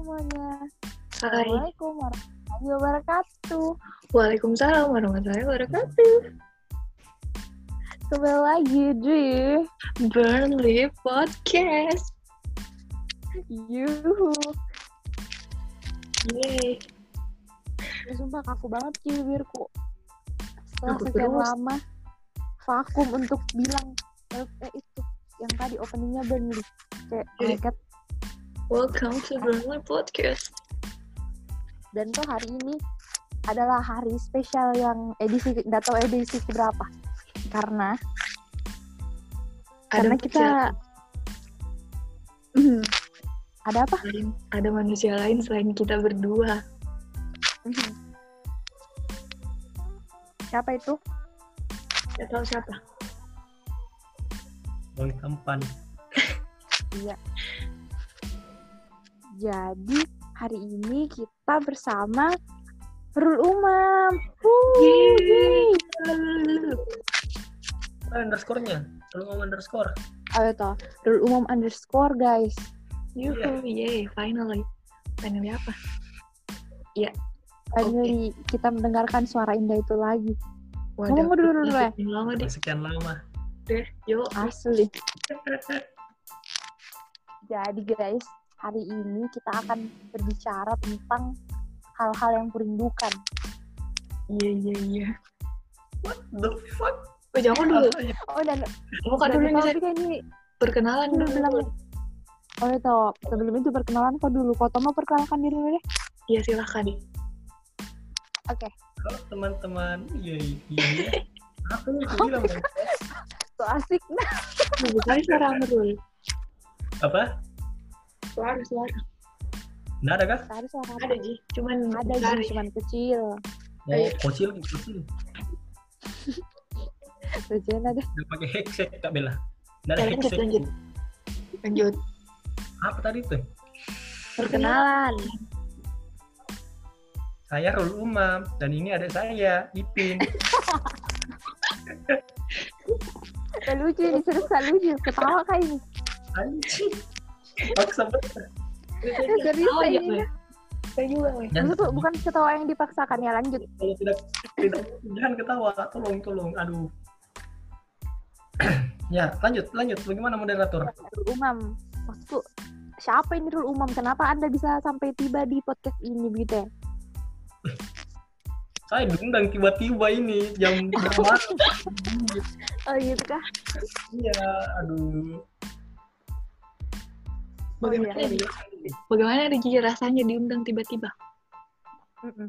semuanya. Hai. Assalamualaikum warahmatullahi wabarakatuh. Waalaikumsalam warahmatullahi wabarakatuh. Kembali lagi di Burnley Podcast. Yuhu. Yeay. Ya, sumpah kaku banget sih bibirku. Setelah Kaku sekian terus. lama vakum untuk bilang eh, eh, itu yang tadi openingnya Burnley. Kayak oh my. God. Welcome to Burnley Podcast. Dan tuh hari ini adalah hari spesial yang edisi nggak tahu edisi berapa. Karena karena manusia kita Mhm. ada apa? lain, ada manusia lain selain kita berdua. Mhm. Siapa itu? Gak tahu siapa. Bang Tampan. Iya. Jadi hari ini kita bersama Rul Umam. Yeay. Ah, underscore-nya. Kalau mau underscore. Ayo toh, Rul Umam underscore guys. Yuhu, yeay, finally. Finally apa? Finally kita mendengarkan suara indah itu lagi. Waduh, Ngomong dulu, dulu, ya. sekian lama deh. Sekian lama. Deh, yuk. Asli. Jadi guys, hari ini kita akan berbicara tentang hal-hal yang kurindukan. Iya, iya, iya. What the fuck? Oh, jangan dulu. Ah, ya. Oh dan Buka dulu nih, Perkenalan dulu. bilang. Oh itu sebelum itu perkenalan kok dulu. Kok mau perkenalkan diri dulu deh. Iya, silahkan. Oke. Halo teman-teman. Iya, iya, iya. Apa yang bilang? So asik nah. Bukan suara Amrul. Apa? Suara, suara. Nggak ada kah? Tadi suara? Ada, Ji. Cuman Ada. Ji, cuman kecil. Oh, Ayo. kecil, kecil. Tujuan ada. Udah pakai headset Kak Bella. Nggak ada Ya, lanjut, headset. lanjut. Lanjut. Apa tadi tuh? Perkenalan. Saya Rul Umam dan ini adik saya, Ipin. Gak lucu ini serius gak lucu. Ketawa kayak ini. Anjing. Paksa banget. Serius Oh, iya. Weh. Saya juga, Itu tuh bukan ketawa yang dipaksakan ya lanjut. kalau tidak tidak jangan ketawa tolong tolong aduh ya lanjut lanjut bagaimana moderator Umam. Maksudku siapa ini Rul Umam? Kenapa Anda bisa sampai tiba di podcast ini begitu ya? saya diundang tiba-tiba ini jam berapa Oh gitu kah? iya aduh Bagaimana, Oh, iya. Bagaimana ada Ji rasanya diundang tiba-tiba? Mm-mm.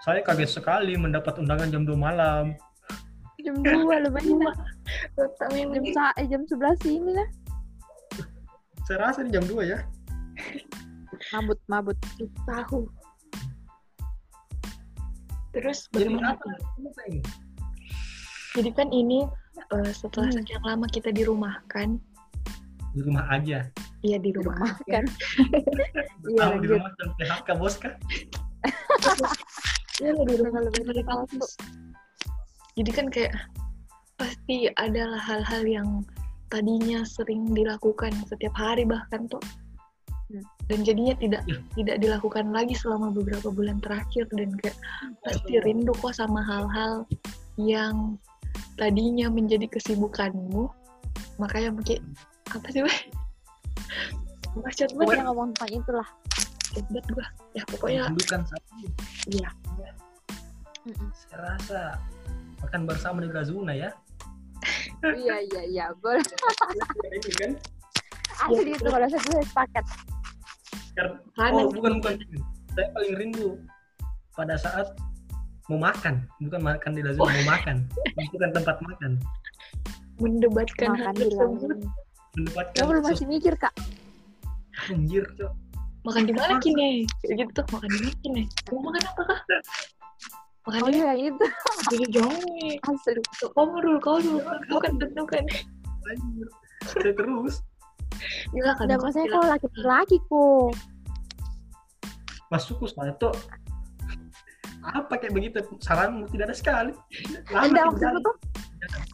saya kaget sekali mendapat undangan jam 2 malam Jam 2 lumayan. lah. Jam, sa- eh, jam 11 ini lah. saya rasa di jam 2 ya Mabut, mabut. tahu. Terus jadi bagaimana? ini? Jadi kan ini eh, setelah Hmm. sekian lama kita di rumah kan? Di rumah aja Iya di rumah. Rumah kan. Iya di rumah dan PHK bos kah Iya di rumah Lebih dari kampus. Jadi kan kayak pasti adalah hal-hal yang tadinya sering dilakukan setiap hari bahkan tuh Hmm. dan jadinya tidak Ya. tidak dilakukan lagi selama beberapa bulan terakhir dan kayak pasti rindu kok sama hal-hal yang tadinya menjadi kesibukanmu makanya mungkin apa sih weh bacot Cuma banget dia ngomong tentang itulah. bacot banget gua. Ya pokoknya Rindukan satu. Iya. Saya rasa makan bersama di Razuna ya. Iya, iya, iya. Boleh. ini kan Asli itu kalau saya gue sepakat. Karena, oh, bukan bukan. Saya paling rindu pada saat mau makan. Bukan makan di Lazio mau makan. Bukan tempat makan. Mendebatkan hal Makan di tersebut. Mendapatkan Ya belum masih mikir, Kak. anjir cok. Makan di mana kini kayak gitu tuh makan di mana kini mau makan apa kah makan Oh di iya, itu. jadi jangan nih Asli. kamu dulu kau dulu bukan tentukan anjir saya terus. Silakan Dan kau maksudnya kalau laki-laki kok. masukku saya tuh apa kayak begitu? Saranmu tidak ada sekali. Lama tidak maksudku jalan. tuh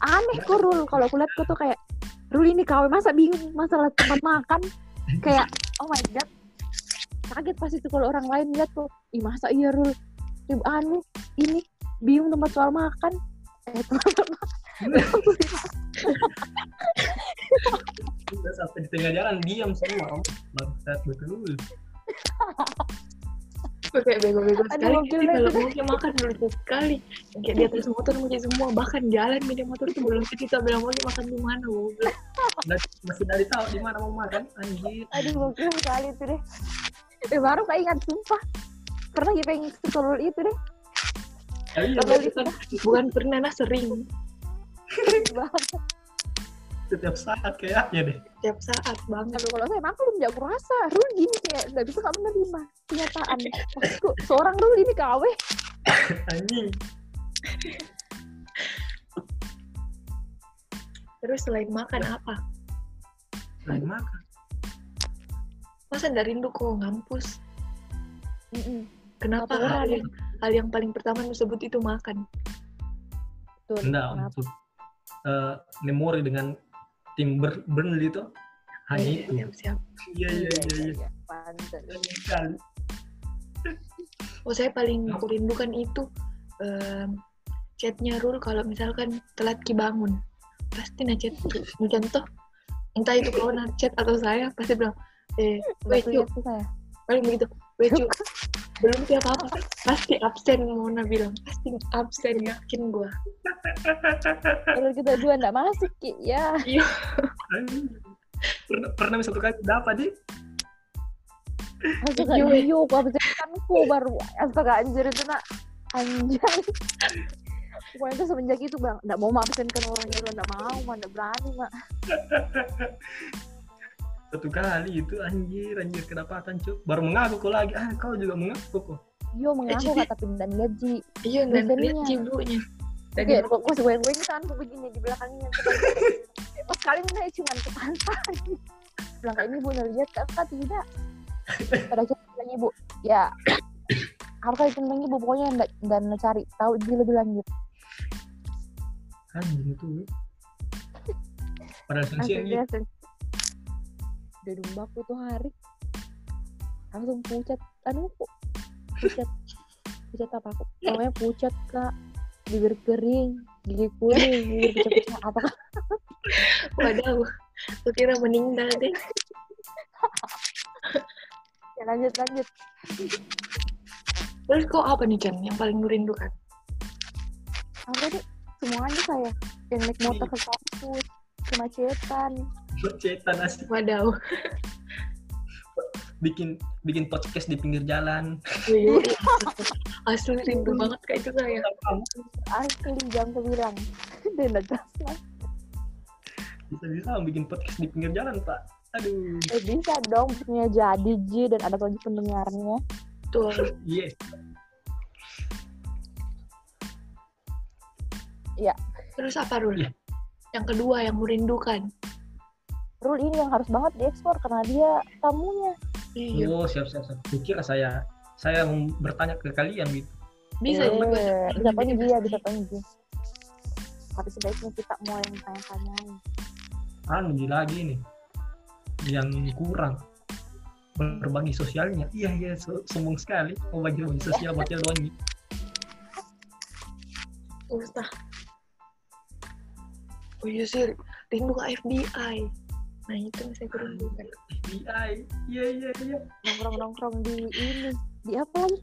aneh kok Rul. Kalau aku lihat kok tuh kayak Rul ini kawin masa bingung masalah tempat makan. Kayak oh my god. kaget pasti tuh kalau orang lain lihat tuh ih masa iya Rul Ih, anu ini bingung tempat soal makan eh tempat Udah sampai di tengah jalan diam semua. Bangsat betul. Gue kayak bego-bego Ada sekali. mobil kalau mau makan lucu sekali. Kayak di atas motor mungkin semua bahkan jalan media motor itu belum kita bilang mau makan di mana Dan masih dari tahu di mana mau makan. Anjir. aduh gokil sekali tuh deh. Eh baru kayak ingat sumpah. Pernah kita pengen sekolul itu deh. Ya, iya, Kalau bukan, bukan pernah nah sering banget setiap saat kayaknya deh. tiap saat banget Aduh, kalau saya maklum ya aku rasa Rul gini kayak nggak bisa kamu menerima kenyataan maksudku seorang Rul ini KW Anjing. terus selain makan apa Selain makan. masa nggak rindu kok ngampus Mm-mm. kenapa Apa hal yang hal yang paling pertama yang sebut itu makan Betul. Enggak, Kenapa? untuk eh, memori dengan tim Ber- Burnley itu hanya Iya, itu. siap siap Iya, iya, iya, iya. Pantes. Anjing sekali. oh saya paling aku rindukan itu em, chatnya Rul kalau misalkan telat ki bangun pasti na chat contoh entah itu na chat atau saya pasti bilang eh wait yuk saya. paling begitu wait yuk belum siapa apa pasti absen Mona bilang. Pasti absen yakin gua. Kalau kita dua nggak masuk Ki. ya. Anjing. Pernah, pernah satu kali dapat di? Astaga Iya. iyo aku absenkanku baru astaga anjir itu nak. Anjay. Pokoknya itu semenjak itu bang. Nggak mau absenkan orang yang nggak mau nggak berani mak satu kali itu anjir anjir kedapatan cuk. Baru mengaku kok lagi. Ah kau juga mengaku kok. Iyo mengaku jadi- kata pindah gaji. Iya dan cibunya. Oke, Tadi kok gue gue gue kan begini di belakangnya. Pas kali ini saya cuma ke pantai. Bilang kayak ini bu lihat kakak tidak. Pada akhirnya bilang ibu, ya harus kali tentang ibu pokoknya ndak dan cari tahu dia lebih lanjut. anjing itu padahal Langsung sensi Udah dumbaku tuh hari. Langsung pucat. Kok pucat. Pucat apa aku? Pokoknya pucat kak. Bibir kering, gigi kuning, bibir pecah-pecah apa waduh aku kira meninggal deh ya lanjut lanjut terus kok apa nih Chan yang paling merindukan apa deh semuanya saya yang naik motor ke kampus kemacetan cetan asli waduh bikin bikin podcast di pinggir jalan. Iya, asli rindu banget kayak itu saya asli jam sembilan. Dan lah bisa bisa bikin podcast di pinggir jalan pak. Aduh. Eh, bisa dong punya jadi Ji dan ada lagi pendengarnya. Tuh iya. Terus apa Rul? Iya. Yang kedua yang merindukan. Rule ini yang harus banget diekspor karena dia tamunya. Iya. Oh siap siap siap. Kira saya. Saya mau bertanya ke kalian gitu bisa eh, juga bisa pengen dia bisa pengen dia. Tapi sebaiknya kita mulai tanya-tanyain anu di lagi nih. Yang kurang. Berbagi sosialnya. Iya iya so- sombong sekali. Mau bagi bagi sosial buat doang nih Ustah. Oh iya sih, rindu ke FBI. Nah itu yang saya rindukan. FBI iya iya iya nongkrong-nongkrong di ini di apa lagi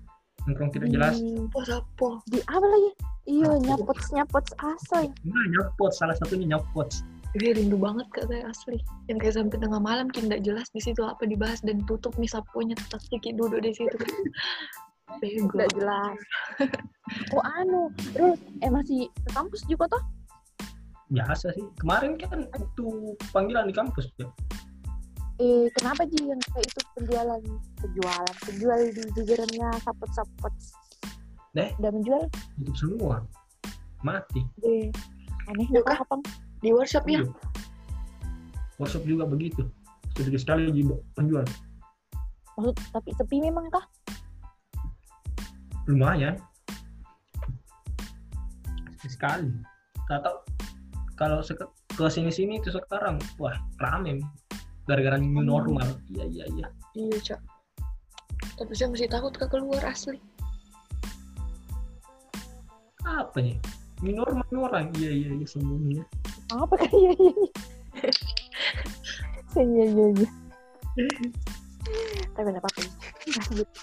nongkrong tidak jelas di, Apa di apa lagi iya nyapots nyapots asal nah nyopot salah satunya nyopot Gue rindu banget kak saya asli. Yang kayak sampai tengah malam nggak jelas di situ apa dibahas dan tutup nih sapunya tetap sedikit duduk di situ. Bego. Nggak jelas. Oh anu, terus eh masih ke kampus juga toh? Biasa sih kemarin kan waktu panggilan di kampus ya Eh kenapa sih yang kayak itu penjualan penjualan penjual di jajarannya sapot sapot? Deh. Udah menjual? tutup semua mati Eh aneh Iya nggak kah? kapan? Di workshop ya? Iya. workshop juga begitu sedikit sekali di penjual Maksud tapi sepi memang kah? lumayan sekali tak tahu kalau ke sini sini itu sekarang wah rame gara-gara new Hmm. normal iya iya iya Iya cak. Tapi saya masih takut ke keluar asli. Apa nih? Ini normal orang. Iya iya iya semuanya. apa kan iya iya iya iya iya iya tapi nggak apa-apa.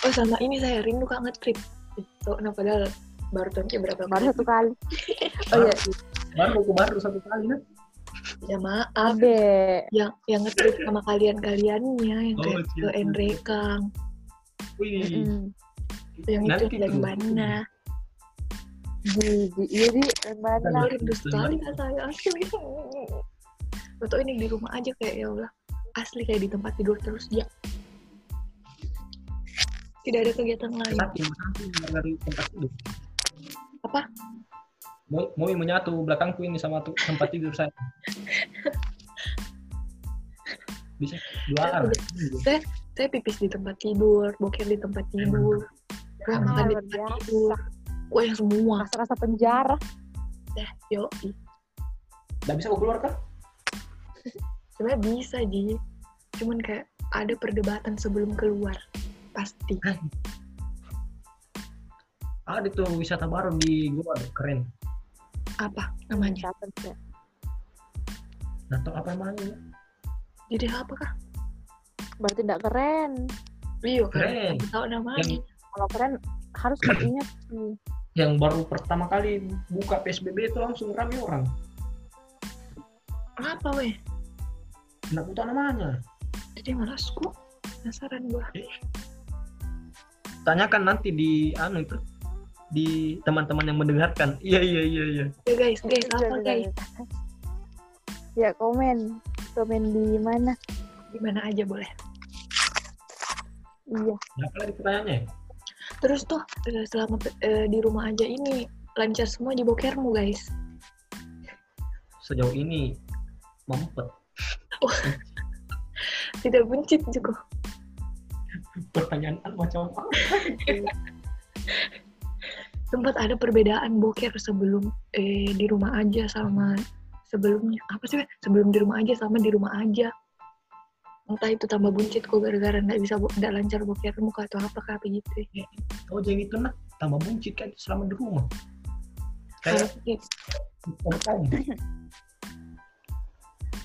Oh sama ini saya rindu kak ngetrip. Itu nah padahal baru tahunnya berapa baru kali? satu kali oh iya Baru aku baru satu kali kan? Ya maaf. abe Yang yang ngetrip sama kalian-kaliannya yang Oh, kayak iya, ke iya. Enrekang. Wih. Mm-mm. Yang Nanti itu tuh. mana? di di iya di mana rindu sekali kak saya asli. Foto ini di rumah aja kayak ya Allah. Asli kayak di tempat tidur terus ya. Tidak ada kegiatan lain. Tapi nanti dari tempat tidur. Apa? Mau mau menyatu belakangku ini sama tuh tempat tidur saya. Bisa dua arah. Saya pipis di tempat tidur, boker di tempat tidur. Gue makan di tempat biasa. tidur. Gue yang semua. rasa-rasa penjara Dah, yo. Nggak bisa aku keluar kan? Sebenarnya bisa, Ji. Cuman kayak ada perdebatan sebelum keluar. Pasti. Ada tuh wisata baru di Goa, keren. Apa namanya? Nggak tahu apa namanya. Jadi apakah? berarti tidak keren Iya, Keren. kan? Tahu namanya. Yang kalau keren harus ingat sih yang baru pertama kali buka PSBB itu langsung rame orang. Apa, weh? Nggak tahu namanya. Jadi malasku. Penasaran gua. Tanyakan nanti di anu itu di teman-teman yang mendengarkan. Iya iya iya iya. Ya guys, guys, apa Jangan, guys? jangan. ya komen komen di mana Di mana aja boleh. iya Apa lagi pertanyaannya? Terus tuh eh, selama eh, di rumah aja ini lancar semua di bokermu, guys. Sejauh ini mampet. Tidak buncit juga. Pertanyaan macam apa? sempat ada perbedaan boker sebelum eh, di rumah aja sama sebelumnya apa sih sebelum di rumah aja sama di rumah aja entah itu tambah buncit kok gara-gara nggak bisa bo- nggak lancar boker muka atau apa kayak gitu ya. Oh jadi itu nak tambah buncit kan selama di rumah. Kayak om-om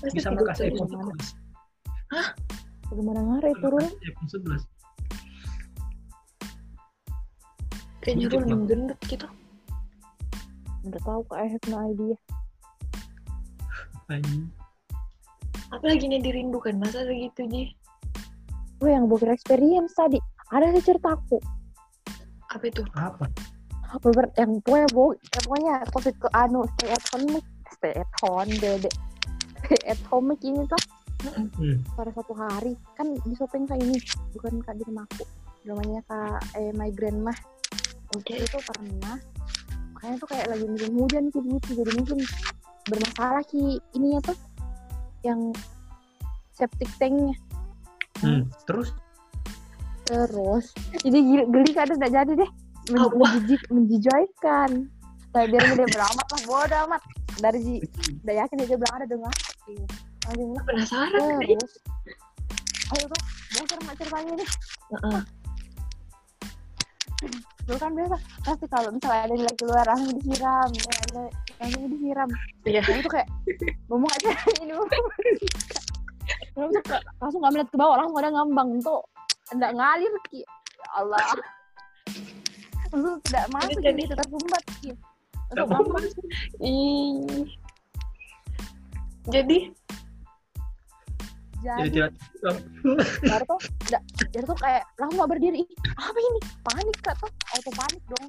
pasti bisa makasih iPhone 11. bagaimana ngarai turun iPhone 11. Kayaknya Rul gendut gitu. Udah tahu kok I have no idea. Anjing. apalagi nih dirindukan masa segitu Ji? Gue yang boker experience tadi. Ada sih ceritaku apa itu? Apa? beber yang pokoknya bo ya, pokoknya covid ke anu stay at home stay at home dede stay at home ini tuh Hmm. pada suatu hari. Kan di shopping kak ini bukan kak di rumahku namanya kak eh my grandma oke itu pernah. Kayaknya tuh kayak lagi musim hujan sih gitu jadi mungkin bermasalah ki. Ininya tuh yang septic tanknya. Hmm. Terus? Terus jadi gili, geli kadang jadi deh. Men, Allah. menjijik menjijikan nah, biar gede beramat lah bodo amat. Dari udah yakin dia bilang ada dengar langsung penasaran terus. Ayo tuh bocor mak ceritanya nih Heeh. Dulu kan biasa pasti kalau misalnya ada yang lagi keluar langsung disiram ya, ada langsung disiram. Iya. nah, itu kayak ngomong aja. Ini langsung langsung nggak melihat ke bawah langsung ada ngambang. Tuh enggak ngalir ki. Ya Allah. Langsung tidak masuk jadi- gitu tersumbat ki. Nggak langsung mau ngambang. Ih. jadi jadi baru tuh enggak jadi tuh kayak langsung nggak berdiri. Apa ini? Panik kak. Tuh auto panik dong.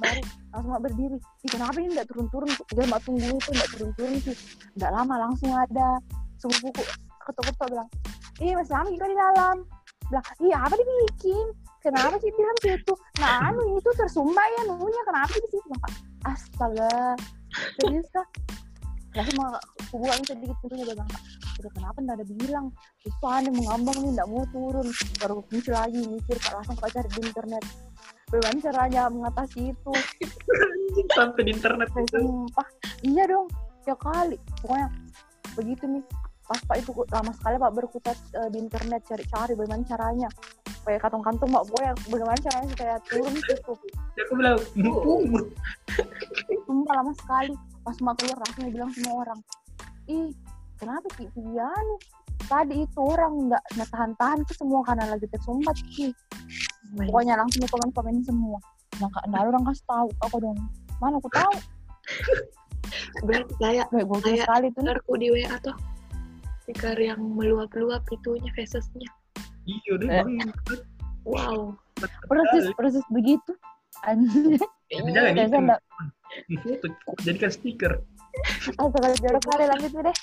Baru langsung nggak berdiri. Ih, kenapa ini nggak turun-turun? Dia mbak tunggu itu nggak turun-turun sih. Nggak lama langsung ada. Sepupuku ketuk-ketuk bilang iya mas Rami kok di dalam. Bilang iya apa dibikin kenapa sih bilang gitu nah anu itu tersumbat ya nunya kenapa sih? Di situ Bilang, astaga serius kak langsung mau kubuang sedikit pintunya dia bilang udah kenapa nggak ada bilang? Itu aneh mengambang nih nggak mau turun. Baru muncul lagi mikir kak langsung kak cari di internet. Bagaimana caranya mengatasi itu? Sampai di internet itu. sumpah. Iya dong ya kali. Pokoknya begitu nih. Pas pak itu lama sekali pak berkutat eh, di internet cari-cari bagaimana caranya. Sampai kantung-kantung mak gue yang bagaimana caranya supaya turun Ya, aku bilang mumpung sumpah lama sekali pas mak keluar langsung bilang semua orang ih kenapa sih Viviani tadi itu orang nggak tahan-tahan tuh semua karena lagi tersumbat sih pokoknya langsung komen-komen semua. Nah kak nah orang kasih tahu aku dong. Mana aku tahu? Berarti kayak Kayak- sekali tuh. stikerku di WA tuh. Stiker yang meluap-luap itunya facesnya iya deh Eh. wow. Proses proses begitu anjir jangan saya itu enggak foto jadikan stiker asal jorok kali lanjut deh.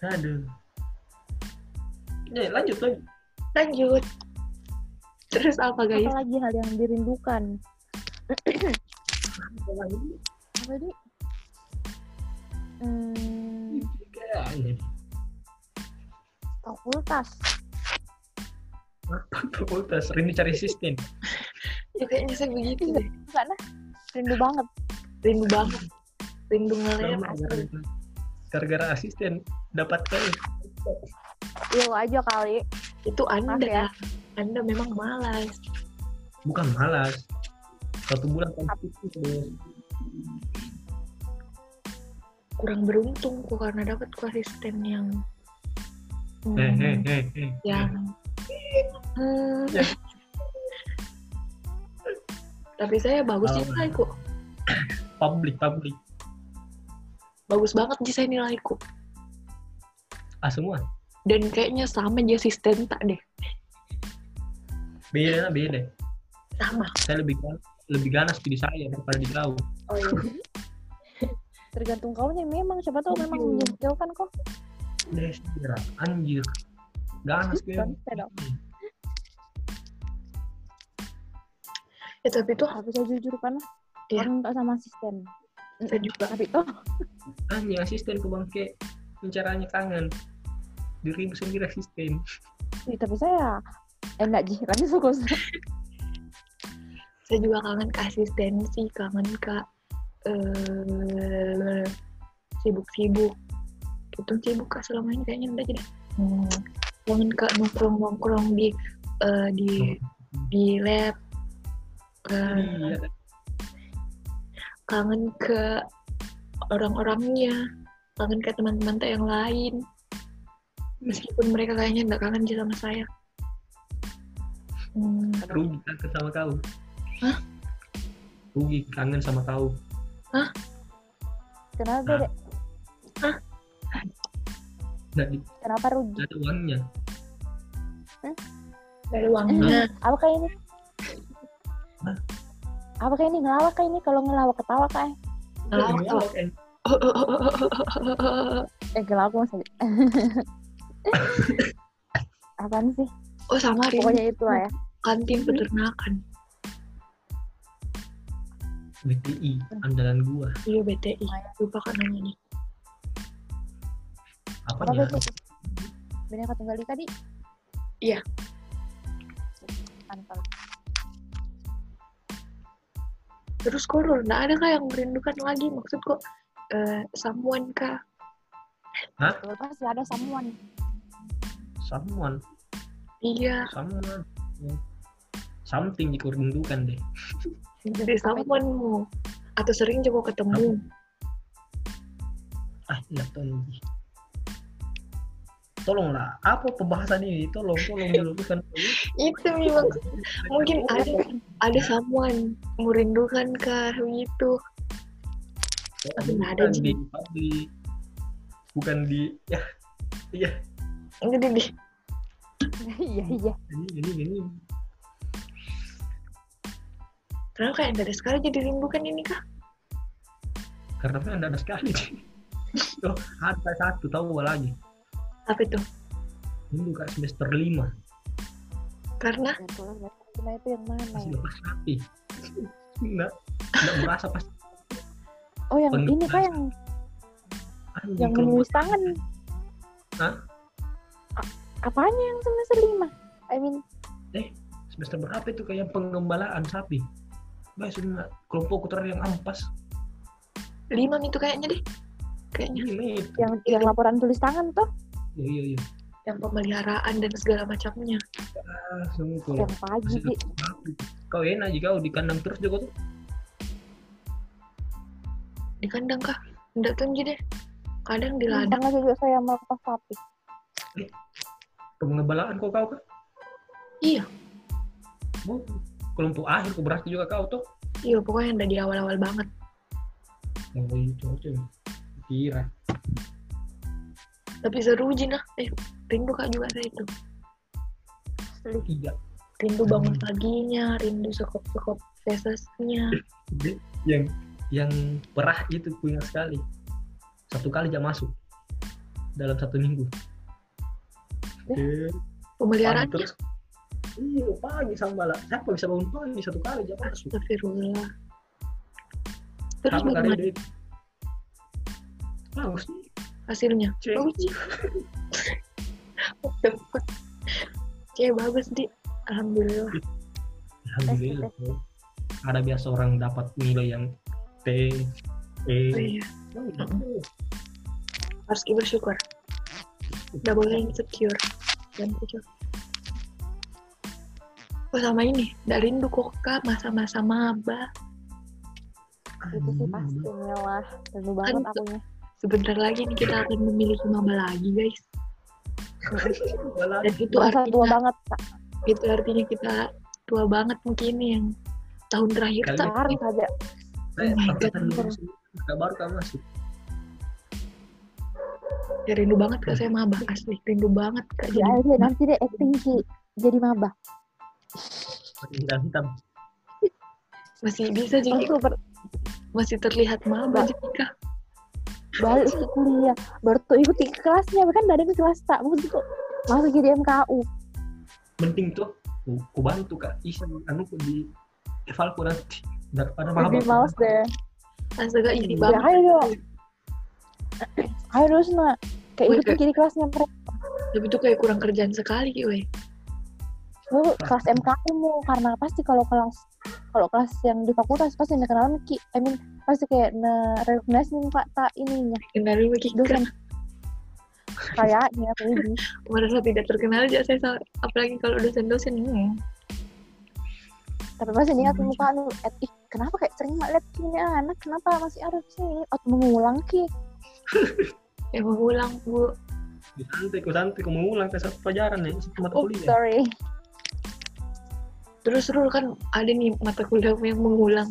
Aduh. Ya lanjut lanjut. Lanjut. Terus apa guys? Apa lagi hal yang dirindukan? Apa di? Hmm, Kayaknya. fakultas fakultas rindu cari asisten ya kayaknya saya begitu deh. Karena rindu banget. Rindu banget. Rindu asli. gara-gara- asisten dapat kayak Iya aja kali. Itu anda. Maaf ya. anda memang malas. Bukan malas. Satu bulan konsisten bos kurang beruntung kok karena dapat ku asisten yang hmm, eh eh eh eh yang hmm, Ya. tapi saya bagus sih Oh. nilaiku. Publik publik bagus banget sih saya nilaiku. Ah semua? Dan kayaknya sama aja asisten tak deh. Beda beda. Sama. Saya lebih gan- lebih ganas pilih saya daripada di kau oh iya. Tergantung kaunya memang siapa tahu memang Iya. menjauhkan kok. Desira, anjir ganas kayak Konsep dong. ya tapi tuh saya jujur kan orang nggak sama asisten. Saya juga. Tapi toh. Anjing asisten ke bangke caranya kangen. Dirimu sendiri asisten. Ih, tapi saya enak sih kan suka saya juga kangen ke asistensi kangen ke eh, sibuk-sibuk. Itu sibuk kak selama ini kayaknya udah jadi. Hmm, kangen ke nongkrong-nongkrong di eh, di di lab. Eh, iya. Kangen ke orang-orangnya. Kangen ke teman-teman teh yang lain. Meskipun mereka kayaknya nggak kangen sih sama saya. Hmm, rugi kangen sama kau? Hah? rugi kangen sama kau. Kenapa Hah? dek? Nggak di kenapa rugi? nggak ada uangnya dari uangnya apa kayak ini? Hah? apa kayak ini ngelawak kayak ini? Kalau ngelawak ketawa kayak Ngelawak, ketawa. Kan. eh ngelawak maksudnya apaan sih? Oh sama Rin pokoknya itu lah ya. Kantin peternakan. BTI andalan gua. Iya BTI lupa kan namanya. Apa apa ya? itu? Bineka Tunggal Ika di Iya. mantap. Terus kok Rul, nggak ada kah yang merindukan lagi? Maksud kok eh, someone kah? Betul, pasti ada someone. Someone? Iya. Someone. Something yang kau rindukan deh. Jadi someone mu atau sering juga ketemu? Ah nggak tahu nih. Tolonglah apa pembahasan ini? Tolong tolong diluruskan itu memang mungkin ada ada someone merindukan kah gitu Tapi nggak ada, di publik bukan di ya iya. Jadi di iya iya. Ini ini ini. Kenapa kayak nggak ada sekali jadi rindukan ini kah karena kan ada sekali. Oh ada satu tahu lagi apa itu? Rindu kak semester lima. Karena? Cuma itu yang mana masih ya? lepas rapi. Nggak nggak merasa pas oh yang Penuh ini kah yang anjing yang menulis tangan. Hah? A- apanya yang semester lima? I mean semester berapa itu kayak pengembalaan sapi? Bah, sudah kelompok terakhir yang ampas. Lima itu kayaknya deh. Kayaknya. Ini. Yang yang laporan tulis tangan tuh iya iya iya. Yang pemeliharaan dan segala macamnya. Ah sungguh Yang pagi sih. kau enak jika kau di kandang terus juga tuh. Di kandang kah? Enggak tunjuk deh. Kadang di ladang. Pernah juga saya melepas sapi. pengebalaan kau kau kan iya. Oh, kelompok akhir kau berarti juga kau tuh iya pokoknya udah di awal-awal banget. Oh itu itu kira tapi seru Jina eh rindu kak juga saya itu. Tidak rindu bangun paginya rindu sekop-sekop fesesnya yang yang perah itu punya sekali. Satu kali jam masuk. Dalam satu minggu. Eh, pemeliharaan pagi terus. Iya pagi sama lah siapa bisa bangun pagi? Satu kali jam masuk. Astagfirullah. Terus kali bagaimana? itu. Bagus hasilnya. Bagus? Oke, bagus di. Alhamdulillah. Alhamdulillah. Ada biasa orang dapat nilai yang T E. Oh, iya. Oh, gitu. harus bersyukur udah boleh insecure dan kecil oh sama ini. Gak rindu kok kak masa-masa maba. Itu sih pastinya lah. Rindu banget Kan- akunya. Sebentar lagi nih kita akan memiliki maba lagi guys dan itu Masa tua artinya banget, Kak. itu artinya kita tua banget mungkin yang tahun terakhir tak saja. saya Oh my angkatan God. 2009, nggak baru kamu masuk ya rindu banget kak saya maba asli rindu banget kak Ya jadi aja nanti deh acting Ki. Jadi maba. dan hitam masih bisa jadi masih terlihat maba jika balik ke kuliah. Baru tuh ikuti kelasnya. Bahkan gak ada di kelas tak. Maksudku masuk jadi MKU. penting tuh ku, ku bantu kak isi anu ku di evalku nanti daripada Lebih males deh. astaga isi Ya, banget Ya ayo dong. Ayo terus nak. Kayak ikutin Kak. jadi kelasnya mereka. tapi itu kayak kurang kerjaan sekali weh Lu kelas MKU mu karena pasti kalau kelas kalau kelas yang di fakultas pasti ada kenalan ki, I mean pasti kayak na rekomendasi muka tak ininya. Kenalin lagi dosen kayaknya maybe merasa tidak terkenal aja saya sa- apalagi kalau dosen-dosen. Hmm. tapi pasti niat muka anu et, ih kenapa kayak sering nggak lihat ini anak? Kenapa masih ada sini atau mengulang ki. Ya mau ulang bu. Ku santai ku santai ku mengulang satu pelajaran ya satu mata oh kuliah. sorry terus Rul kan ada nih mata kuliah yang mengulang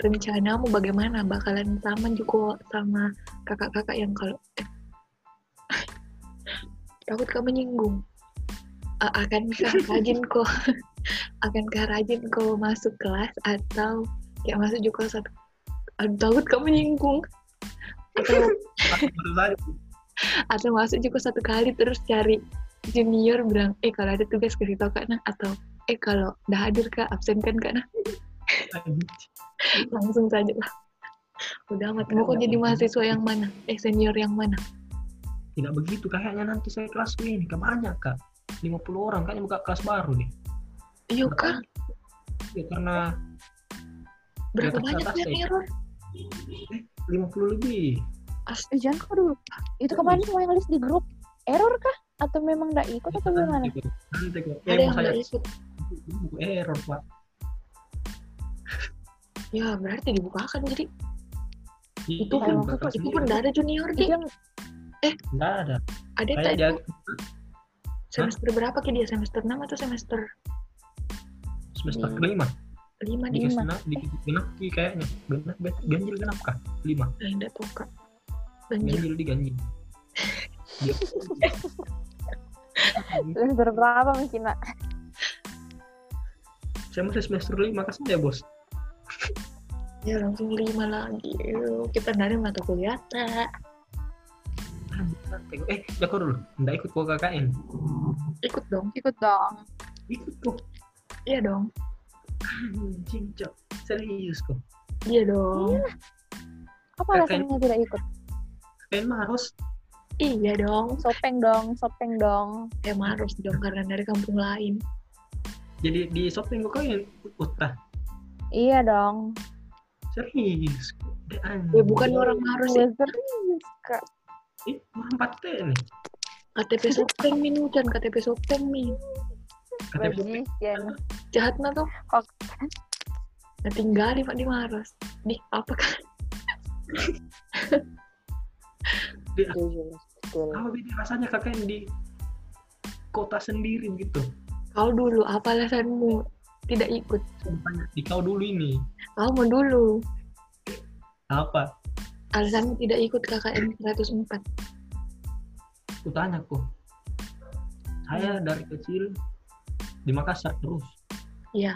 rencanamu bagaimana? Bakalan sama juga sama kakak-kakak yang kalau eh, takut kamu nyinggung. A- akankah rajin kok? Akankah rajin kau masuk kelas atau kayak masuk juga satu Aduh, takut kamu nyinggung. Atau atau masuk juga satu kali terus cari junior bilang eh kalau ada tugas kasih tau kak nah atau eh kalau udah hadir kak absen kan kak? Nah. Langsung saja. Lah udah amat. Mau kok jadi mahasiswa yang mana? Eh senior yang mana? Tidak begitu. Kayaknya nanti saya kelas ini ke banyak kak. 50 orang. Kayaknya buka kelas baru nih. Iya kak. ya karena berapa atas banyak ya. error 50 lebih. Asli eh jangan kok dulu. Itu kemarin semua yang list di grup. Error kah atau memang nggak ikut atau gimana? nanti kok. Ada eh yang saya nggak buku error pak. Ya berarti dibukakan jadi. Itu Iya, pun buka kelas itu pun udah ada junior itu deh yang nggak ada. ada tak dia semester berapa ke dia semester 6 atau semester semester Di- kelima. 5 di Lima. dikasih genap ki kayaknya. Genap ganjil genap kah lima. Eh enggak tahu kak. Banjir ganjil di ganjil. Semester berapa mungkin nak saya masih semester lima kasih ya bos? Ya langsung lima lagi. Kita dari mata kuliah tak eh jago dulu. Nggak ikut kok KKN ikut dong. Ikut dong. Ikut kok. Iya dong. Anjing Cok. serius kok. Iya dong. Apa Kakak- alasannya tidak ikut? KKN mah harus. Iya dong. Sopeng dong. Sopeng dong. Emang harus dong karena dari kampung lain jadi di shopping kok kalian utah iya dong serius ya bukan orang harus sih serius kak Ih, orang 4T nih KTP Sopeng mi Nucan, KTP Sopeng mi. KTP Magician. Jahat na tuh. Kok Nah, tinggali Pak di Maros. Di, apa kan? betul. apa beda rasanya kakak yang di kota sendiri gitu Kau dulu, apa alasanmu tidak ikut? Di kau dulu ini Kau mau dulu. apa Alasanmu tidak ikut KKN 104. aku tanya kok saya dari kecil di Makassar terus Iya.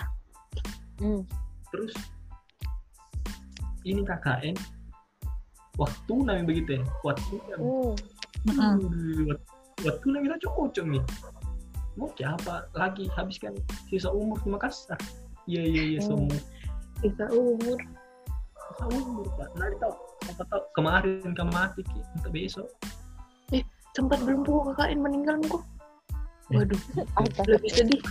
Hmm. terus ini KKN waktu namanya begitu ya waktu Hmm. waktu namanya kita cocok nih mau kayak apa lagi habiskan sisa umur di Makassar iya iya iya Hmm. semua Bisa umur. sisa umur pak nanti tahu siapa tahu kemarin Ki. untuk besok Sempat belum pukul KKN meninggal kok. Waduh, lebih sedih.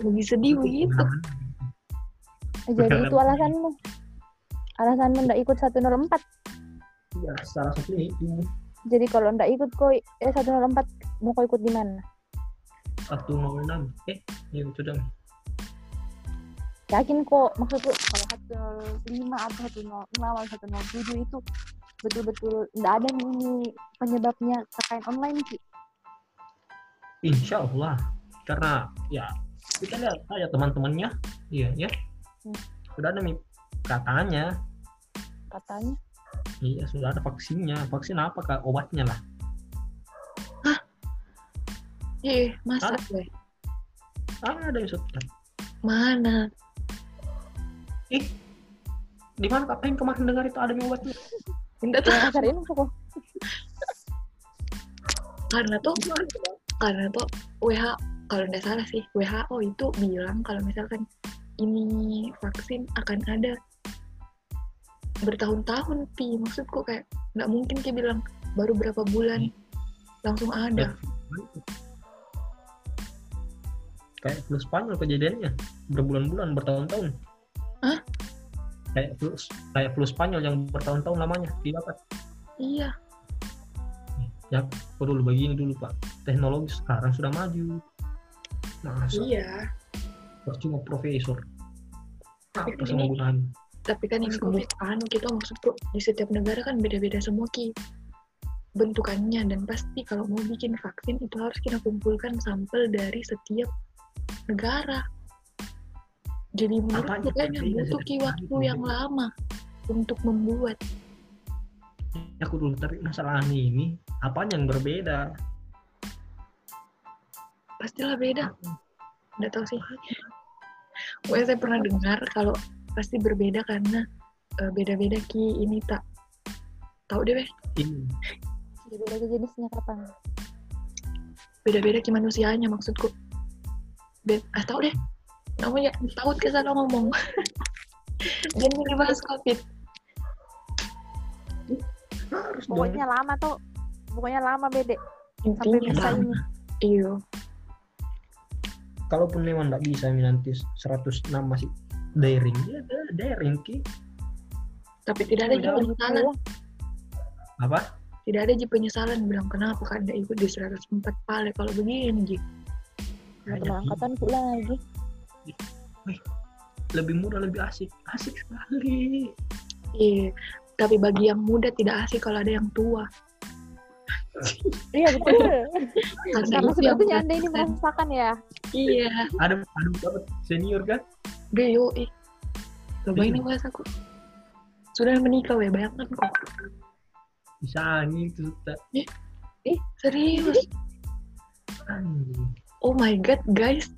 Lebih sedih begitu. Jadi itu alasanmu. Alasanmu ndak ikut 104. ya salah satunya itu Jadi kalau ndak ikut koi eh 104 mau kau ikut di mana? 106 eh ya sudah Yakin kok maksudku kalau 105 atau 106 atau 107 itu betul-betul ndak ada ini penyebabnya KKN online sih. Insya Allah karena ya kita lihat saja teman-temannya iya ya Hmm. sudah ada nih katanya Katanya. Iya sudah ada vaksinnya vaksin apa kak obatnya lah Eh, masa Ada. gue? ada Mana? ih di mana kak yang kemarin dengar itu ada obatnya Yang tahu. kasar ini kok. Karena tuh, karena tuh WHO, kalau nggak salah sih, WHO itu bilang kalau misalkan ini vaksin akan ada bertahun-tahun pi. Maksudku kayak nggak mungkin kayak bilang baru berapa bulan langsung ada. Kayak flu Spanyol kejadiannya berbulan-bulan bertahun-tahun. Hah? kayak flu kayak flu Spanyol yang bertahun-tahun lamanya didapat iya. Ya dulu begini dulu pak. Teknologi sekarang sudah maju. Masa? Iya. Percuma profesor. Tapi apa ini- tapi kan ini covid anu kita maksudku di setiap negara kan beda-beda semua ki. Bentukannya dan pasti kalau mau bikin vaksin itu harus kita kumpulkan sampel dari setiap negara. Jadi menurutku kayaknya berbeda butuh ki waktu yang lama untuk membuat. Ya, aku dulu tapi masalah ini apanya yang berbeda? Pastilah beda. Nggak tahu sih. Pokoknya saya pernah dengar kalau pasti berbeda karena eh, beda-beda ki ini tak tahu deh ini Jadi lagi jenisnya kapan? beda-beda ki manusianya maksudku Be ah tahu deh namanya takut ke sana ngomong jangan dibahas covid harus dong. Pokoknya lama tuh. Pokoknya lama bede. Sampai bisa ini. iyo kalaupun memang nggak bisa ini nanti 106 masih daring. Ya da- daring ki. Tapi tidak ada juga penyesalan. apa? Tidak ada juga penyesalan. Bilang kenapa kan tidak ikut di 104 pale kalau begini Ji? Nah, angkatan pula lagi. lebih murah lebih asik. Asik sekali. Iya tapi bagi yang muda tidak asik kalau ada yang tua. Iya betul. karena Karena sebetulnya anda ini merasakan. ya. iya. Ada ada senior kan Udah yo ih. Coba ini Iya. bahas aku. Sudah menikah ya bayangkan kok. Bisa nih itu tak. Ih serius? Anjing. Oh my god guys.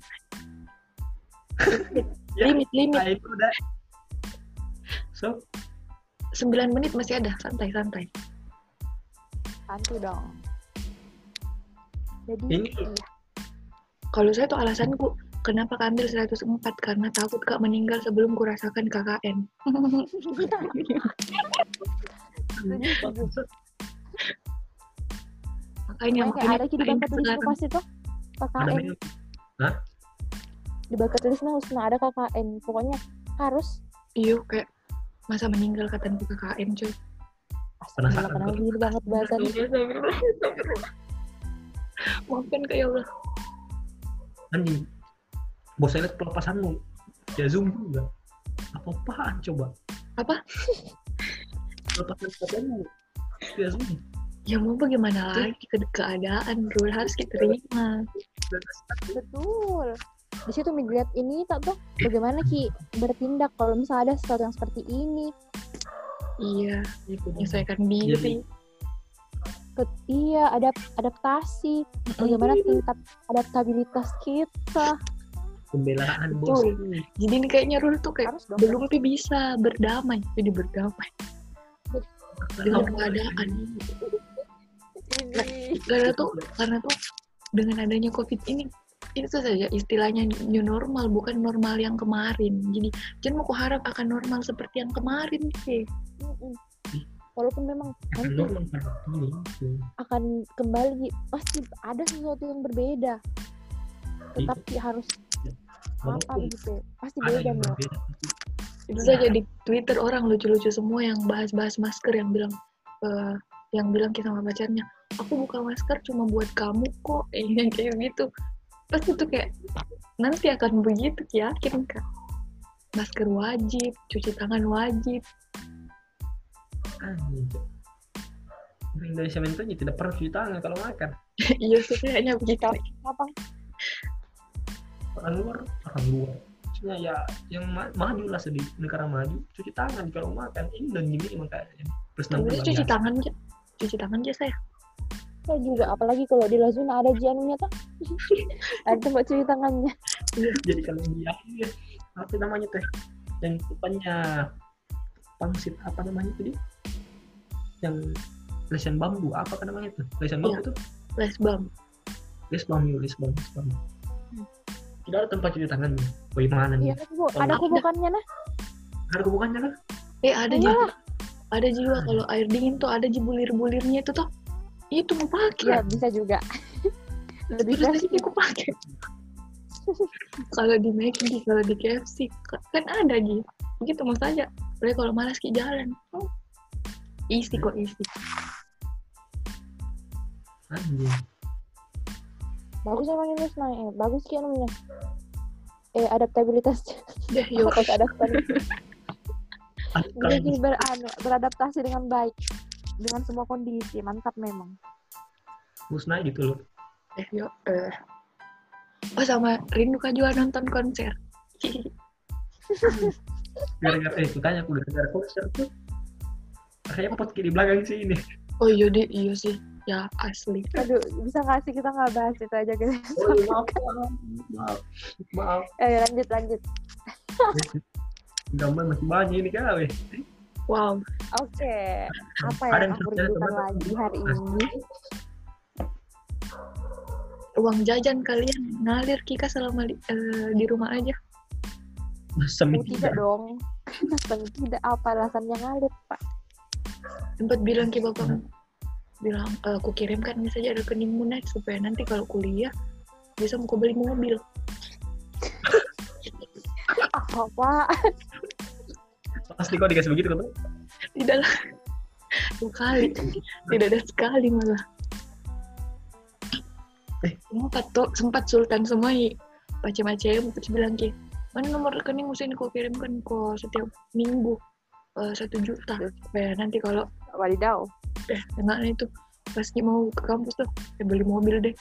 Ya, Limit limit. nah, itu udah. So? 9 menit masih ada. Santai-santai Santu dong. Jadi Ini- iya. Kalau saya tuh alasanku Kenapa keambil 104 Karena takut kak meninggal sebelum kurasakan KKN. Makanya Makanya ada di sekarang. pasti tuh ada KKN di bucket list harus ada KKN pokoknya harus Iya kayak Masa meninggal katanya KKN cuy Penasaran, kenapa gini banget astagfirullah. Maafkan Kak ya Allah. anjing bos saya lihat pelepasanmu ya zoom juga apa apaan coba Apa? pelepasan pelepasanmu ya zoom Ya mau bagaimana lagi ke keadaan, Rul harus kita terima. Betul. Di situ Mi lihat ini tak tuh bagaimana Ki bertindak kalau misalnya ada sesuatu yang seperti ini. Iya, itu menyesuaikan diri. Ke- iya, ada adaptasi. Bagaimana tingkat adaptabilitas kita? Pembelaan bos. Jadi ini kayaknya Rul tuh kayak Harus dong. belum tuh bisa berdamai, jadi berdamai dengan keadaan. Ini. Karena tuh, karena tuh dengan adanya COVID ini, itu saja istilahnya new normal, bukan normal yang kemarin. Jadi jangan mau harap akan normal seperti yang kemarin sih. Walaupun memang Akan nanti itu. akan kembali pasti ada sesuatu yang berbeda. Tetapi harus apa gitu? Pasti ada beda yang nih. berbeda Itu saja di Twitter orang lucu-lucu semua yang bahas-bahas masker yang bilang eh, yang bilang ke sama pacarnya, aku buka masker cuma buat kamu kok, eh, yang kayak gitu. Pasti tuh kayak nanti akan begitu yakin kak. Masker wajib, cuci tangan wajib. anjing Indonesia mentonya tidak pernah cuci tangan kalau makan iya sih kayaknya begitu. Apa? Orang luar orang luar maksudnya ya yang ma- maju lah sedih negara maju cuci tangan kalau makan ini dan gini emang kayaknya plus enam Terus cuci tangan aja, cuci tangan aja saya. Saya juga apalagi kalau di Lazuna ada jianunya tuh. ada tempat cuci tangannya. jadi kalau dia ya, apa namanya teh yang depannya pangsit apa namanya tadi yang lesen bambu apa kan namanya tuh lesen bambu Iya. tuh Les bam. les bambu les bambu les bambu tidak ada tempat cuci tangannya bagaimana Iya, nih Bu. Ada Ada. kubukannya nah. ada kebukannya kan Eh ada Iya. juga. Ada juga kalau air dingin tuh ada bulir-bulirnya itu tuh. Itu mau pakai. Iya, bisa juga. Lebih Terus aku pakai. kalau di McD, kalau di KFC, ka- kan ada Ji. Begitu mau saja. Boleh kalau malas ki jalan. Oh. Isi kok isi. anjing Bagus emang ini Nah, eh, bagus ki namanya. Eh, adaptabilitas. Yuk. Apa adaptasi? Ada Bisa kali sih ber, beradaptasi dengan baik dengan semua kondisi. Mantap memang. musnah gitu loh Eh, yuk. Eh. Oh sama rindu kak juga nonton konser. gara-gara eh aku tanya aku gara-gara konser tuh saya pot di belakang sih ini oh iya deh, iya sih. Ya asli. Aduh, bisa nggak sih kita nggak bahas itu aja guys? oh, maaf maaf maaf maaf Eh, lanjut lanjut. gambar masih banyak ini kali Wow. Oke, apa Ada yang aku rindukan teman. lagi hari ini? Uang jajan kalian ngalir Kika selama di, eh, di rumah aja. semi Oh, tidak dong. Tentu tidak apa alasannya ngalir, Pak. Sempat bilang ke bapak bilang "Eh, aku kirimkan saja rekeningmu net supaya nanti kalau kuliah bisa mau beli mobil. Apa? pasti kok dikasih begitu kan Tidak lah. Dua kali. Tidak ada sekali malah. Eh. Sempat tuh, sempat sultan semua i- macam-macam terus bilang ki mana nomor rekening mesti kau kirimkan kok setiap minggu eh, satu juta supaya nanti kalau Wadidaw. eh enggak itu pas mau ke kampus tuh ya beli mobil deh.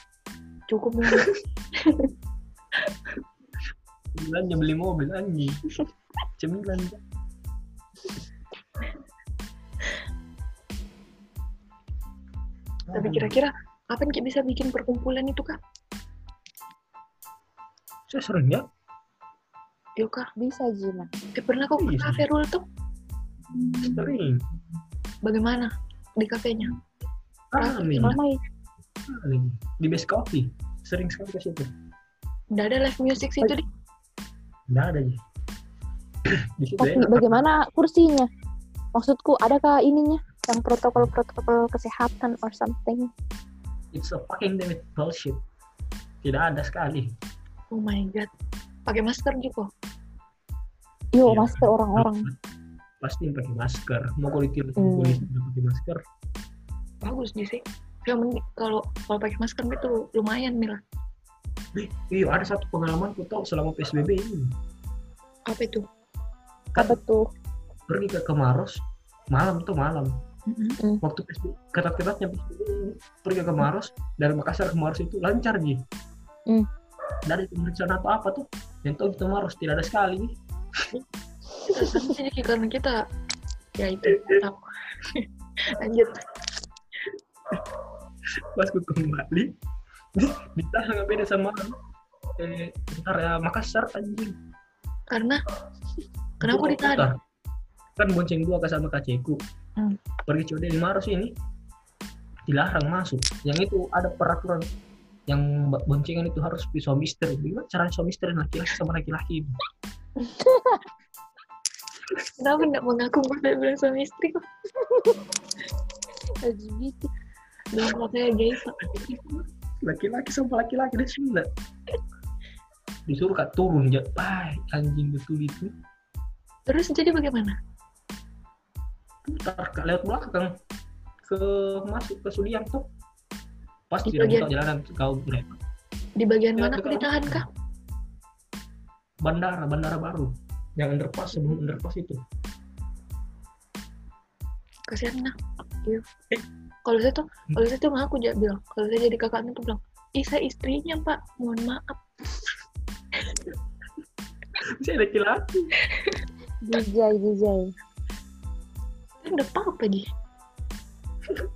Cukup nih. Cemilannya beli mobil anjing. Cemilan. Tapi kira-kira kapan Ki bisa bikin perkumpulan itu kak? Saya sering ya? Yuk kak. Bisa, Jina. eh pernah kau ke kafe tuh? Sering bagaimana di kafenya? Ramai. kami di base coffee. Sering sekali ke situ. Udah ada live music situ deh nggak ada ya di situ Tapi enak. bagaimana kursinya? Maksudku, adakah ininya? Yang protokol-protokol kesehatan or something? it's a fucking damn it bullshit. Tidak ada sekali. Oh my god. Pakai masker juga? Yo, Iya. masker orang-orang. Pasti pakai masker. Mau kalau ditilang Hmm. nggak pakai masker. Bagus sih yang kalau kalau pakai masker itu lumayan Mila Eh, iya ada satu pengalaman ku tahu selama psbb ini. Apa itu? Apa tuh? pergi ke Kemaros malam tuh malam. Mm-mm. waktu PSBB ketat-ketatnya PSBB pergi ke Maros dari Makassar ke Maros itu lancar ji. Hmm. dari pemeriksaan atau apa tuh yang tahu kita Maros tidak ada sekali sih karena kita ya itu tahu lanjut. Pas ku kembali ditahan nggak beda sama eh bentar ya Makassar anjing. Karena kenapa Dua ditahan kan bonceng dua ke sama kakekku Hmm. pergi code di Maros ini. Dilarang masuk. Yang itu ada peraturan yang boncengan itu harus suami istri gimana cara suami istri laki-laki sama laki-laki kenapa nggak mengaku pada bilang suami istri? Kok LGBT. bilang katanya guys. Laki-laki sama laki-laki deh sudah disuruh kak turun ya Pai, anjing betul itu. Terus jadi bagaimana? Putar kak lewat belakang. Ke masuk ke Suliang tuh pasti Di tidak bagian- jalanan kau berapa di bagian Ya, mana aku ditahan kah? Bandara bandara baru yang underpass sebelum underpass itu. Kasihan nah iya. Kalau saya tuh kalau saya tuh ngaku aja bilang. Kalau saya jadi kakaknya tuh bilang ih saya istrinya pak. Mohon maaf. Saya laki-laki. Jijai, jijai. kan udah apa ji.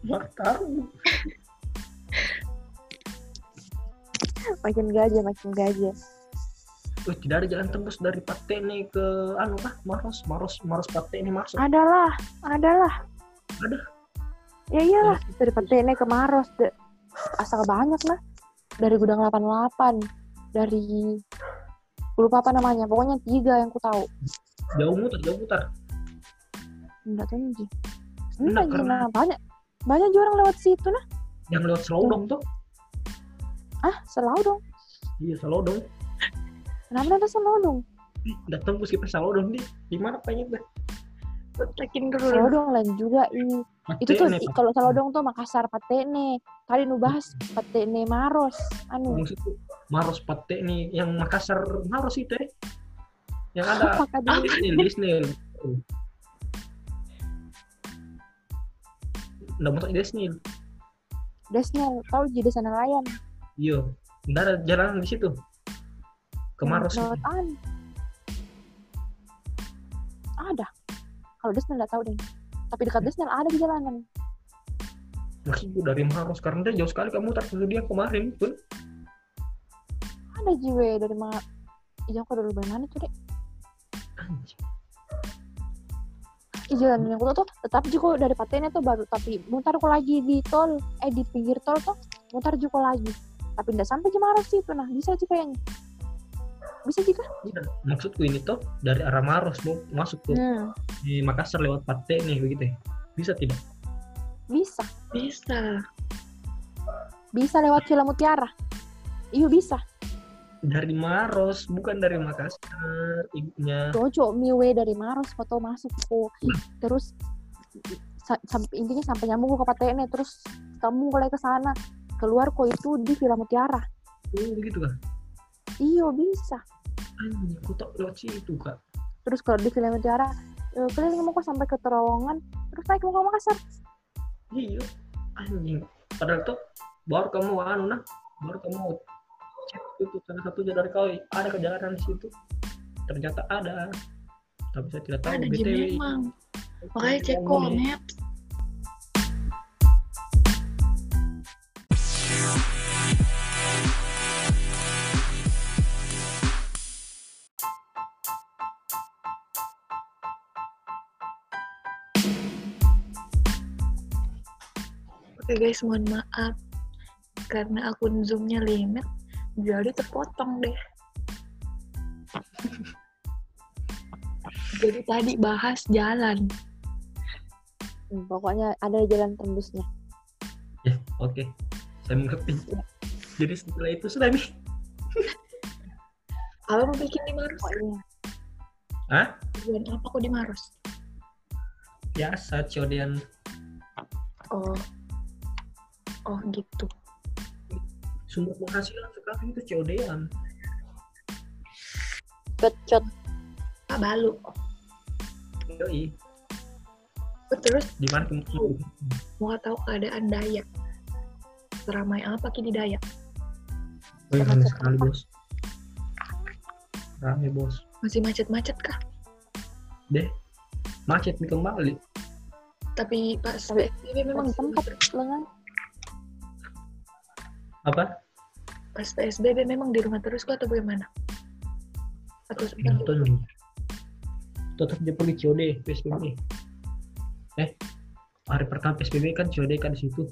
Nggak tahu. Makin gajah, makin gajah. Wih, tidak ada jalan tembus dari Patene ke anu kah Maros Maros Maros Patene masuk Adalah, adalah. Ada. Ya iyalah, dari Petene ke Maros. De- Asal banyak lah. Dari gudang 88. Dari lupa apa namanya. Pokoknya tiga yang ku tahu. jauh muter jauh muter Enggak tahu Ji. Enggak, karena- nah, banyak. Banyak juga orang lewat situ nah. yang lewat Selodong tuh Ah, selalu dong. iya Selodong Kenapa ada selalu dong? Ih, udah tembus kita Selodong nih di mana pengen gue Tekin dulu Selalu dong lain juga ini. Itu tuh kalau selalu dong tuh Makassar Patene. Tadi nu bahas Patene Maros. Anu. maksud tuh Maros Patene yang Makassar Maros itu eh. yang ada? Disney Disney Nggak mau Disney Desnel, tahu jadi sana layan. iya nggak ada jalan di situ ke Maros Lewat an. Ada. Kalau Desnel nggak tahu deh. Tapi dekat Desnel ada di jalanan. maksud gue dari Maros karena dia jauh sekali kamu ke dia kemarin pun Ada jiwe dari mana? Iya, aku dari mana tuh Ih, jalan yang aku tahu tuh tetap juga dari Patene tuh baru tapi mutar kok lagi di tol eh di pinggir tol tuh mutar juga lagi tapi nggak sampai ke Maros itu nah bisa aja kayaknya bisa juga. Iya, maksudku ini tuh dari arah Maros mau masuk ke hmm, di Makassar lewat Patene begitu ya. Bisa tidak? Bisa. Bisa. Bisa lewat Villa Mutiara. Iya bisa. Dari Maros bukan dari Makassar ibunya. Jojo miwe dari Maros foto masuk kok terus intinya sampai nyambung ke Patene terus kamu mulai ke sana. Keluar kok itu di Villa Mutiara. Oh begitu kan iya bisa anjing aku tak lewat situ kak. Terus kalau di Villa Mutiara eh, keliling mau kok sampai ke terowongan terus naik mau ke Makassar iya anjing. Padahal tuh baru kamu anu nah baru kamu cek itu salah satunya dari kau ada kejalanan di situ. Ternyata ada. Tapi saya tidak tahu ada BTW. memang. Makanya cek kok maps Oke guys, mohon maaf karena akun zoomnya limit, jadi terpotong deh. jadi tadi bahas jalan. Hmm, pokoknya ada jalan tembusnya ya oke saya mengerti jadi setelah itu sudah nih Apa mau bikin di Maros? pokoknya Hah? Tujuan apa kok di Maros? biasa COD-an oh oh gitu sumber penghasilan sekarang itu COD-an Cot-cot. Pak Balu Yoi. Oh, terus di mana kamu mau tahu keadaan Dayak seramai apa kini Dayak Wih, Macet rame sekali apa? bos rame bos masih macet-macet kah deh macet nih kembali tapi pas Tapi- memang tempat lengan. Apa? Pas PSBB memang di rumah terus kok atau bagaimana? Atau nonton tetap dia pergi COD PSBB eh hari pertama PSBB kan COD kan di situ.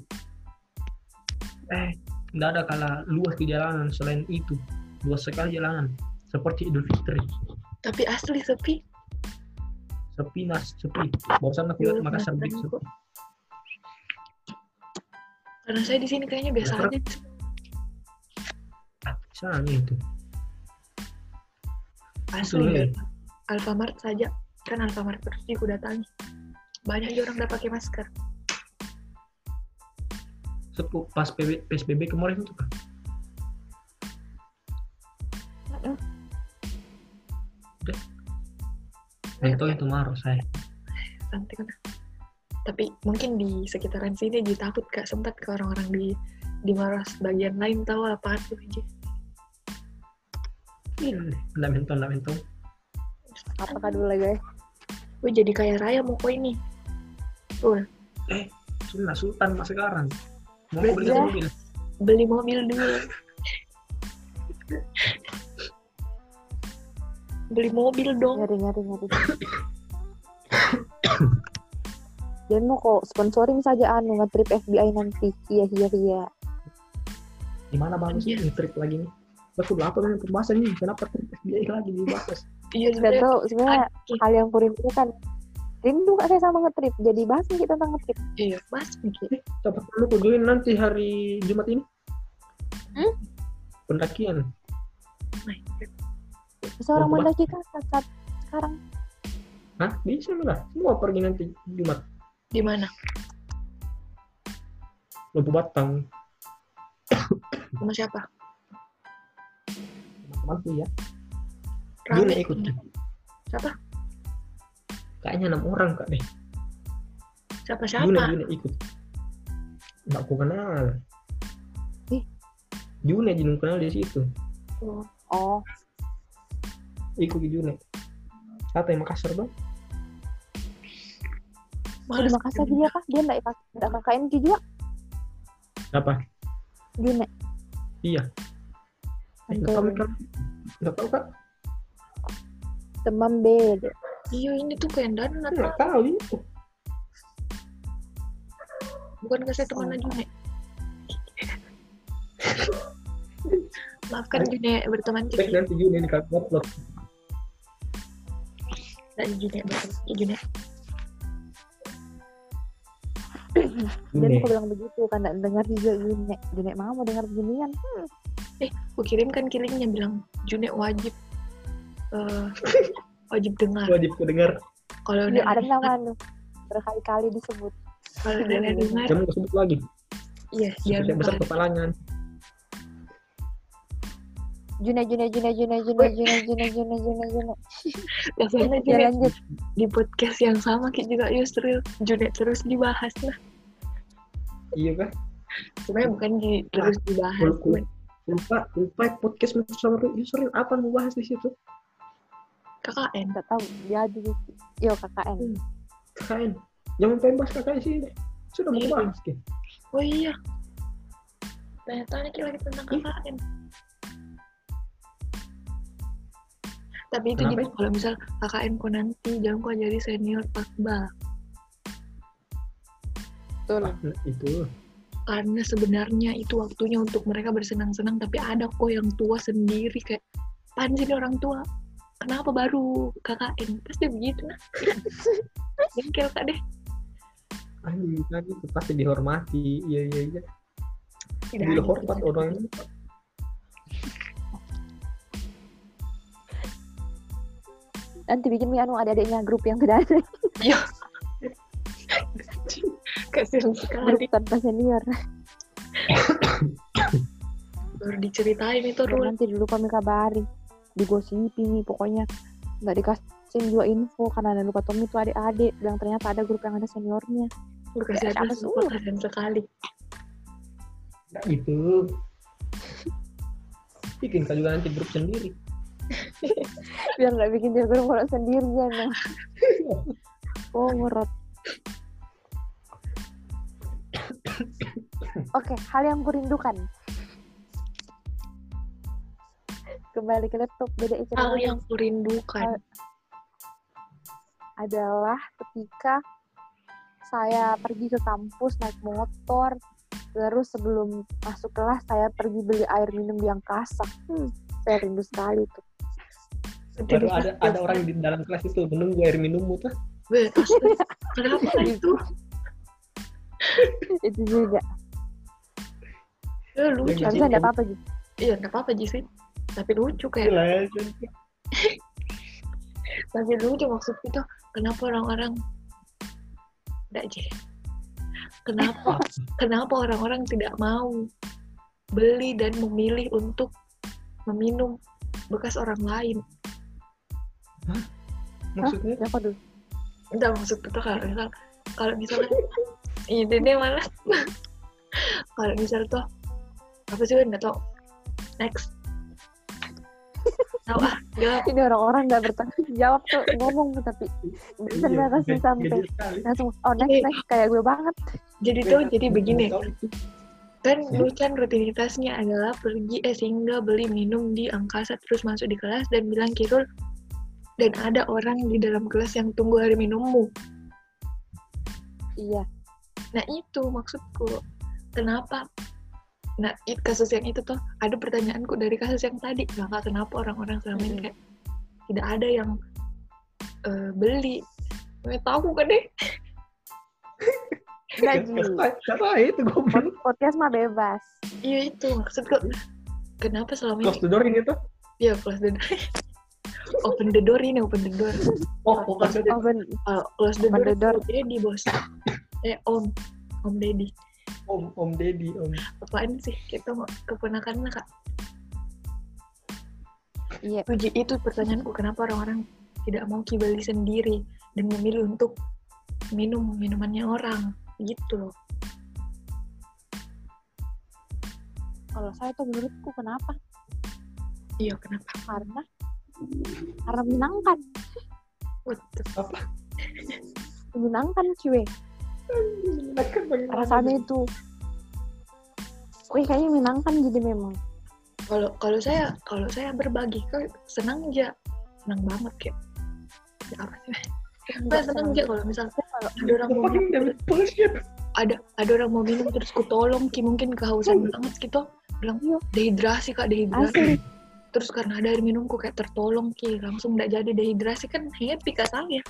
Eh nggak ada kala luas di jalanan selain itu. Luas sekali jalanan seperti Idul Fitri. Tapi asli sepi. Sepi mas sepi. Barusan aku lihat Makassar sepi. Karena saya di sini kayaknya biasa aja sana itu. Asli ya. Alfa- Alfamart saja. Kan Alfamart terus aku datangi banyak aja orang udah pakai masker. Sepu, pas PB, PSBB kemarin itu kan. Mentol itu marah saya. Nanti kan tapi mungkin di sekitaran sini jadi takut kak. Sempat ke orang-orang di di Maros bagian lain tahu apa tuh aja ini nggak mentol nggak mentol Apakah dulu lagi guys? Gue jadi kaya raya mau kok ini tuh Sudah Sultan mas sekarang mau Beli beli ya. mobil beli mobil dulu beli mobil dong Ngeri ngeri ngeri. Dan mau kok sponsoring saja anu nge-trip FBI nanti. Iya iya iya. di mana bagusnya nih trip lagi nih Betul apa dengan pembahasan nih? Kenapa FBI lagi dibahas? iya sebenarnya tuh sebenarnya hal yang kurindukan. Rindu gak saya sama nge-trip. Jadi bahas nih kita tentang nge-trip. iya mas Miki. Siapa perlu aku join nanti hari Jumat ini? Hmm? Pendakian. Oh. Seorang mendaki kan saat, saat sekarang. Hah? Bisa lah. Semua pergi nanti Jumat. di mana Lampu Batang. sama siapa Teman-temanku ya. Rame. June ikut. siapa Kayaknya enam orang kak deh. siapa siapa June ikut. Nggak aku kenal. Ih. June aja belum kenal di situ. oh, Oh, Ikut ke June. Satu yang Makassar dong. oh di Makassar dia kah? Dia enggak enggak KKN juga? Apa? June. Iya. Eh, Nggak tahu kan? Nggak tahu kak? Teman beda. iya ini tuh kendan atau Nggak tahu itu. bukan ke saya teman aja nek maafkan June berteman Ciki nanti June ini kak upload. dan June berteman June Dan June. aku bilang begitu kan dengar juga June. June mau mau dengar beginian. Aku kirimkan kilingnya bilang June wajib eh, wajib dengar Wajib ku dengar. kalau Iya, udah ada nama anu. Berkali-kali disebut. kalau udah dengar Jangan gue sebut lagi. iya Besar jangan besar lupa kepalanya. June, June, June, June, June, June, June, June, June, June. biasanya Ya June lanjut. di podcast yang sama kayak juga Yusril June terus dibahas lah Iya kan? sebenarnya bukan di, terus dibahas Lupa, lupa, podcast bersama Yusril apa mau bahas di situ? KKN Enggak tahu. Dia juga. Yo KKN. KKN. Jangan pengen bahas KKN sih. Sudah mau Iya. bahas kan? oh iya tanya-tanya kita lagi tentang. KKN tapi itu Kenapa jadi kalau misal KKN kok nanti jangan kok jadi senior takbal Betul. Nah, itu. Karena sebenarnya itu waktunya untuk mereka bersenang-senang tapi ada kok yang tua sendiri kayak pan sih orang tua kenapa baru KKN pasti begitu nah jengkel kak deh Aduh, kan itu pasti dihormati. Iya, iya, iya. tidak Bila ada hormat kita. orang Nanti bikin mie anu adik-adiknya grup yang tidak ada. Iya. Kasihan sekali. tanpa senior Baru diceritain itu Rul. nanti dulu kami kabari digosipin nih pokoknya nggak dikasih juga info karena ada lupa Tommy itu adik-adik bilang ternyata ada grup yang ada seniornya Lu kasih apa kasihan sekali. Nah, itu. Bikin kau juga nanti grup sendiri. biar nggak bikin dia grup kalau sendirian nah. oh ngorot Oke, hal yang kurindukan. Kembali ke laptop, beda Hal ceritanya. yang kurindukan. adalah ketika saya pergi ke kampus naik motor terus sebelum masuk kelas saya pergi beli air minum di angkasa hmm, saya rindu sekali tuh Baru ada ada orang di dalam kelas itu menunggu air minummu tuh. Kenapa itu? itu juga Ya, lucu. Jadi, ada apa-apa gitu Iya, nggak apa-apa sih. Tapi lucu kayak. Gila ya. Tapi lucu maksud itu. Kenapa orang-orang tidak aja. Kenapa? kenapa orang-orang tidak mau beli dan memilih untuk meminum bekas orang lain? Maksudnya ya apa dulu Enggak maksud itu kalau misal kalau misalnya ini deh malah kalau misal tuh apa sih nggak tau next. Tahu ah. Jawab ini orang-orang nggak bertanggung jawab tuh ngomong tuh, tapi bisa nggak kasih sampai langsung oh next next. Kayak gue banget. Jadi tuh jadi begini. Kan lu kan rutinitasnya adalah pergi eh singgah beli minum di angkasa terus masuk di kelas dan bilang kirul dan ada orang di dalam kelas yang tunggu air minummu. Iya. Nah itu maksudku. Kenapa? Nah it, kasus yang itu tuh ada pertanyaanku dari kasus yang tadi. Maka kenapa orang-orang selama ini Hmm. kayak tidak ada yang eh, beli? Nggak tahu kan deh. Nggak, Ji. Kata- itu goblok. Pod- podcast mah bebas Iya itu maksudku. Kenapa selama Close ini? the door ini tuh. Iya close the door. open the door ini open the door. Oh, oh maksudnya oh ben Kalau close the Open door, the door. itu Daddy bos. eh om, om Daddy. Om Om Deddy Om. Apaan sih? Kita mau keponakannya kak. iya Uji itu pertanyaanku kenapa orang-orang tidak mau kibali sendiri dan memilih untuk minum minumannya orang gitu loh. kalau saya tuh menurutku kenapa Iya kenapa? karena karena menyenangkan What the fuck? Apa? menyenangkan cuy rasanya itu. Wih, kayaknya menyenangkan jadi memang. Kalau kalau saya kalau saya berbagi kan senang aja. Senang banget kayak. Ya apa sih? Senang aja kalau misal kalau ada orang mau minum, ada ada orang mau minum terus ku tolong ki mungkin kehausan banget gitu bilang Iya. dehidrasi kak dehidrasi. Asli. Terus karena ada air minumku kayak tertolong ki. Langsung tidak jadi dehidrasi kan happy kak saya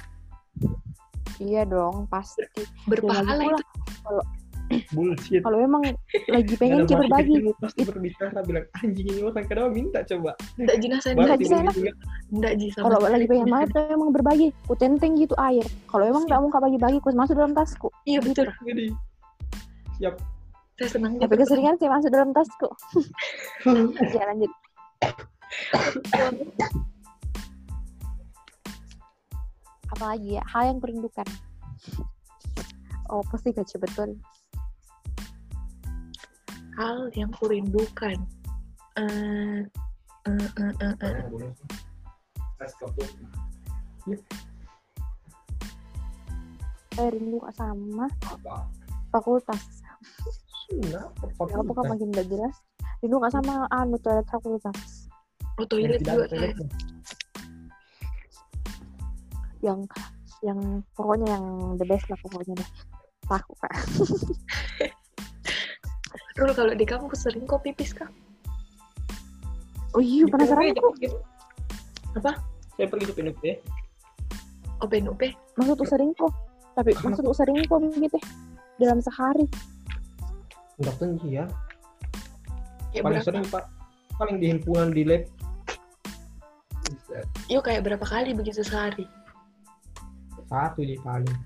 iya dong pasti. Berpahala pula, itu. Bullshit. kalau emang lagi pengen kita berbagi Pasti berbicara bilang anjing ini orang kenapa minta coba. Nggak jenazah Baru Nggak nggak bisa tiba enak. juga. nggak ji sama kalau lagi pengen banget emang berbagi. Ku tenteng gitu air. Kalau emang nggak mau bagi-bagi ku masuk dalam tasku iya betul. Jadi siap. saya senang tapi keseringan sih masuk dalam tasku ya lanjut apalagi ya hal yang kurindukan. Oh pasti gaji betul. Hal yang kurindukan. Eh eh, eh, eh, eh. rindu sama fakultas. Sudah. ya kan makin gak jelas? Rindu gak sama anu toilet fakultas. Oh toilet juga saya yang yang pokoknya yang the best lah pokoknya deh. Aku kak. Rul kalau di kampus sering kok pipis kak? Oh iya penasaran aku. Saya pergi ke PNP. open up maksud tuh sering kok. Tapi maksud tuh sering kok gitu dalam sehari. Enggak tentu ya. kayak Paling berapa? sering pak. Paling di himpunan di lab. yuk kayak berapa kali begitu sehari Satu jadi paling.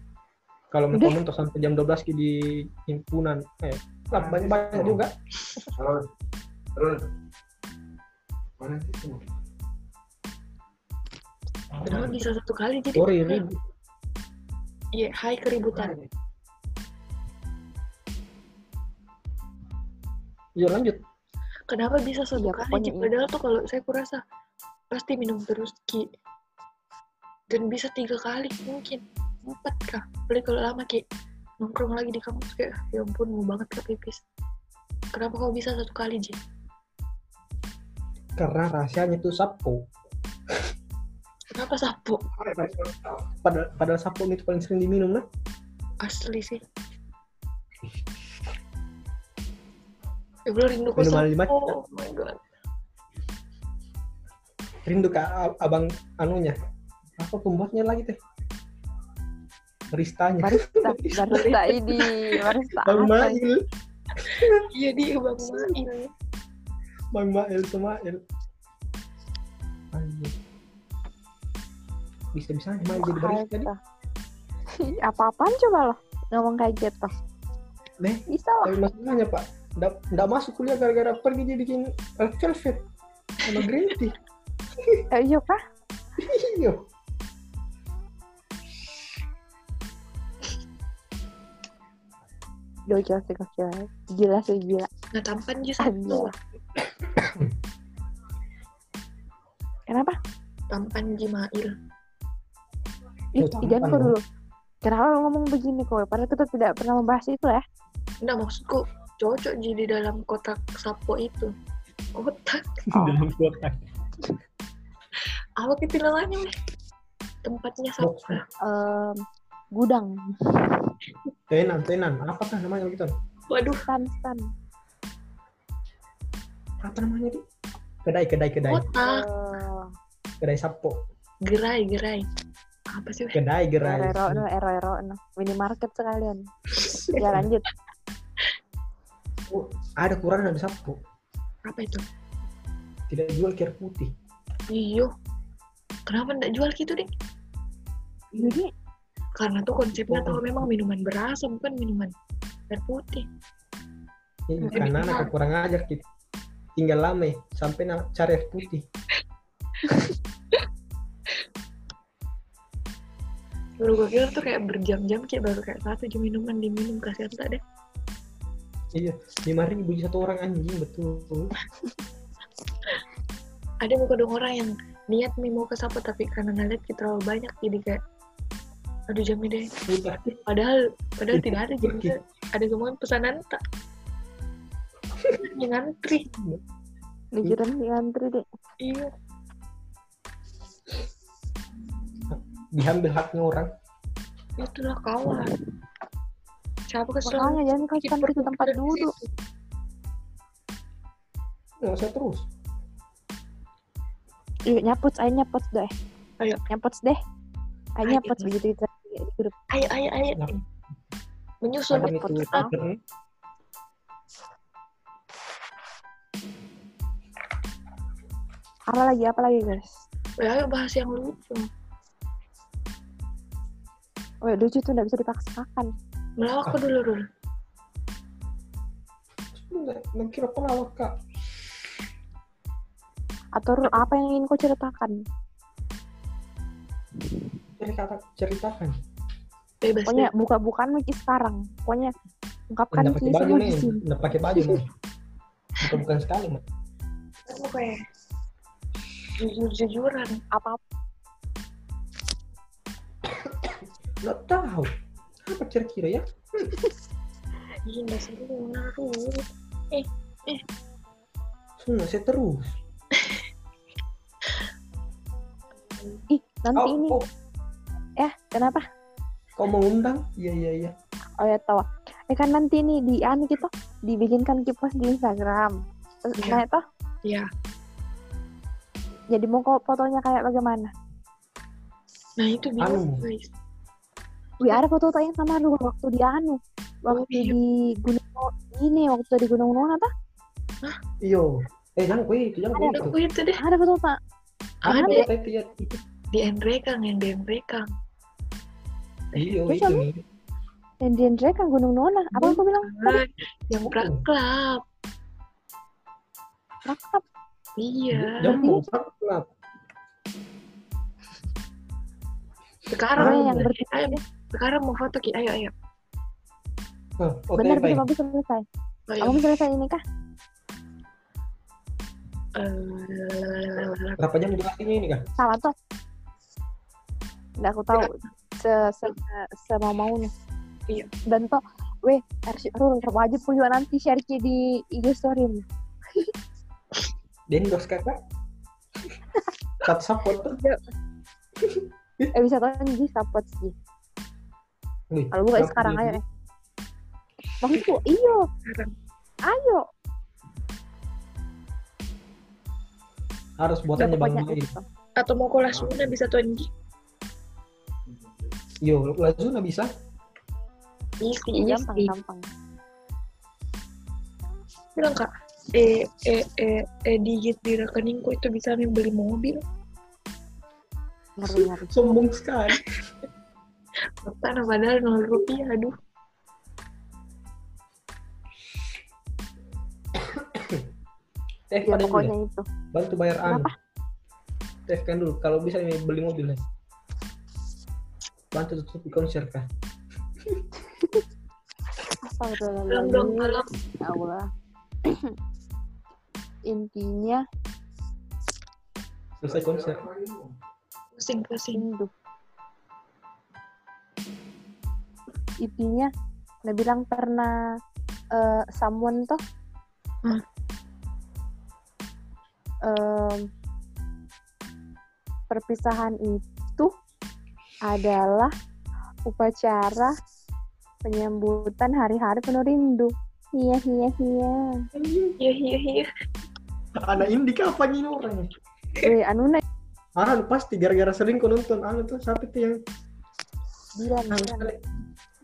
Kalau mau mentok sampai jam 12 ki di himpunan, eh, lah banyak banyak juga. Terus, terus. Mana sih bisa satu kali jadi Sorry, ribu. Iya, hai keributan. Iya lanjut. Kenapa bisa satu Iya, kali? Ji? iya. Padahal tuh kalau saya kurasa pasti minum terus ki. Dan bisa tiga kali mungkin empat kah? Apalagi kalau lama ki nongkrong lagi di kampus kayak ya ampun mau banget ke pipis. Kenapa kau bisa satu kali Ji? Karena rahasianya itu sapo. Kenapa sapu? Padahal, padahal sapo itu paling sering diminum nah. Asli sih. Ya belum rindu ke Minuman sapu. lima. Oh my god. Rindu ke a- abang anunya. Apa pembuatnya lagi teh? Baristanya. barista barista ini barista Bang apa Mail. Iya dia bang Mail. Bang Mail Semail. Anjir. Bisa-bisa Mail jadi barista nih. apa apaan coba lo ngomong kayak gitu Nih, bisa lah tapi masalahnya Pak, nggak masuk kuliah gara-gara pergi dia bikin velvet sama green tea. eh, iya kah Iya. Gokil sih gokil gila sih gila Nah tampan satu. Anjir. kenapa Tampan Ji Mail. Ih, Oh, jangan kok dulu kenapa lo ngomong begini kok padahal kita tidak pernah membahas itu ya Enggak maksudku cocok Ji di dalam kotak sapo itu. Kotak? Oh. Dalam kotak. Apa ketilangannya Meh? Tempatnya sapo. Box. Gudang Tenan, tenan. Apakah namanya gitu? Waduh, stan stan Apa namanya di? Kedai, kedai, kedai. kotak. Eh, Kedai sapo. Gerai, gerai. Apa sih? Kedai, gerai. ero no ero ero no minimarket sekalian ya lanjut Oh, ada kurang ada sapo. Apa itu? Tidak jual air putih. Iyo. Kenapa enggak jual gitu deh? jadi Karena tuh konsepnya Oh. tuh memang minuman berasa bukan minuman air putih. Ini Hmm. karena anak kurang ajar kita. Tinggal lama ya, sampai nak cari air putih. Baru gue kira tuh kayak berjam-jam kayak baru kayak satu aja minuman diminum kasihan tak deh. Iya, lima ribu satu orang anjing betul. Ada muka dong orang yang niat nih mau ke sapo tapi karena ngeliat kita terlalu banyak jadi kayak aduh jamnya deh. Padahal padahal tidak ada jam pergi. ada semua pesanan tak. ngantri. dikira nih antri deh Iya. diambil haknya orang. Itulah kawan. Siapa kesel? makanya jangan kau stand di tempat duduk Nggak usah terus. Yuk nyaput, ayo nyaput deh. Ayo. Nyaput deh. Ayo. nyaput begitu itu di grup. Ayo ayo ayo. Nah. Itu sekali. Twitter, Apa lagi? Apa lagi guys? Ya, ayo bahas yang lucu. Wah lucu tuh nggak bisa dipaksakan. Melawak kok dulu dulu. Nggak, nggak kira pelawak kak. Atau Rul, apa yang ingin kau ceritakan? Cerita, ceritakan. Bebas Pokoknya deh. buka-bukaan lagi sekarang. Pokoknya ungkapkan Nggak pakai baju lu nih, di sini. nggak pakai baju nih. Bukan bukan sekali mah. Aku kayak jujur-jujuran. Apa Nggak tahu. Apa kira-kira ya? Ih, nggak seru menaruh. Semua saya terus. ih nanti Oh, ini oh, eh kenapa? kau mau undang? Iya iya iya. Oh ya tahu. Eh kan nanti ini di anu gitu dibikinkan kipas di Instagram. Terus Iya. nah itu Iya. jadi mau kau fotonya kayak bagaimana? Nah itu bingung Anu. guys. Wih ada foto yang sama lu waktu di anu waktu iya. di gunung ini waktu di gunung Nona apa? Iyo. Eh jangan kue itu, jangan kue Ada itu. aku itu deh. Ada foto tak? Ada Ada itu ya. di Enrekang yang di Enrekang. Terus itu apa? nih. Yang di Andre kan Gunung Nona. Apa aku bilang? Bukan. yang praklap Rakap. iya Jambung, kelap. sekarang Pokoknya yang bertiga ayo sekarang mau foto ki ayo ayo Nah, Oke, Bener, baik. belum habis selesai. ayo Kamu selesai ini kah? Eh, Berapa jam durasinya ini kak? Salah tuh. Nggak aku tahu. Se se se mau maunya. Iya. Dan toh, weh, harus Rul, wajib punya nanti share Ki di IG story. Dan dos kakak. Satu support tuh. Eh bisa tahu Ji support sih. Kalau kenapa sekarang aja gini? nih. Maksudku, iyo, ayo. Harus Ya, buatannya bang pokoknya Boy. itu. atau mau kelas Luna bisa tuh Yo, Lazuna bisa. isi Gampang, isi gampang. bilang kak eh eh eh eh digit di rekeningku itu bisa nih beli mobil Ngeri, ngeri. Sombong sekali. Tanah padahal nol rupiah aduh Eh, Ya pokoknya dulu itu. bantu bayar anu. Teh kan dulu, kalau bisa ini beli mobil ya. Bantu tutup Astagfirullahaladzim. tolong Ya Allah. Intinya Selesai konser. pusing pusing Hindu. Intinya Nah bilang pernah eh someone tuh Hmm. em, perpisahan itu adalah upacara penyambutan hari-hari penuh rindu. Iya iya iya. iya iya iya Anak indie kapan ini orang? Eh anu nih Ah, lu pasti gara-gara sering kau nonton. Anu tuh siapa tuh yang Dilan, anu Dilan. kali?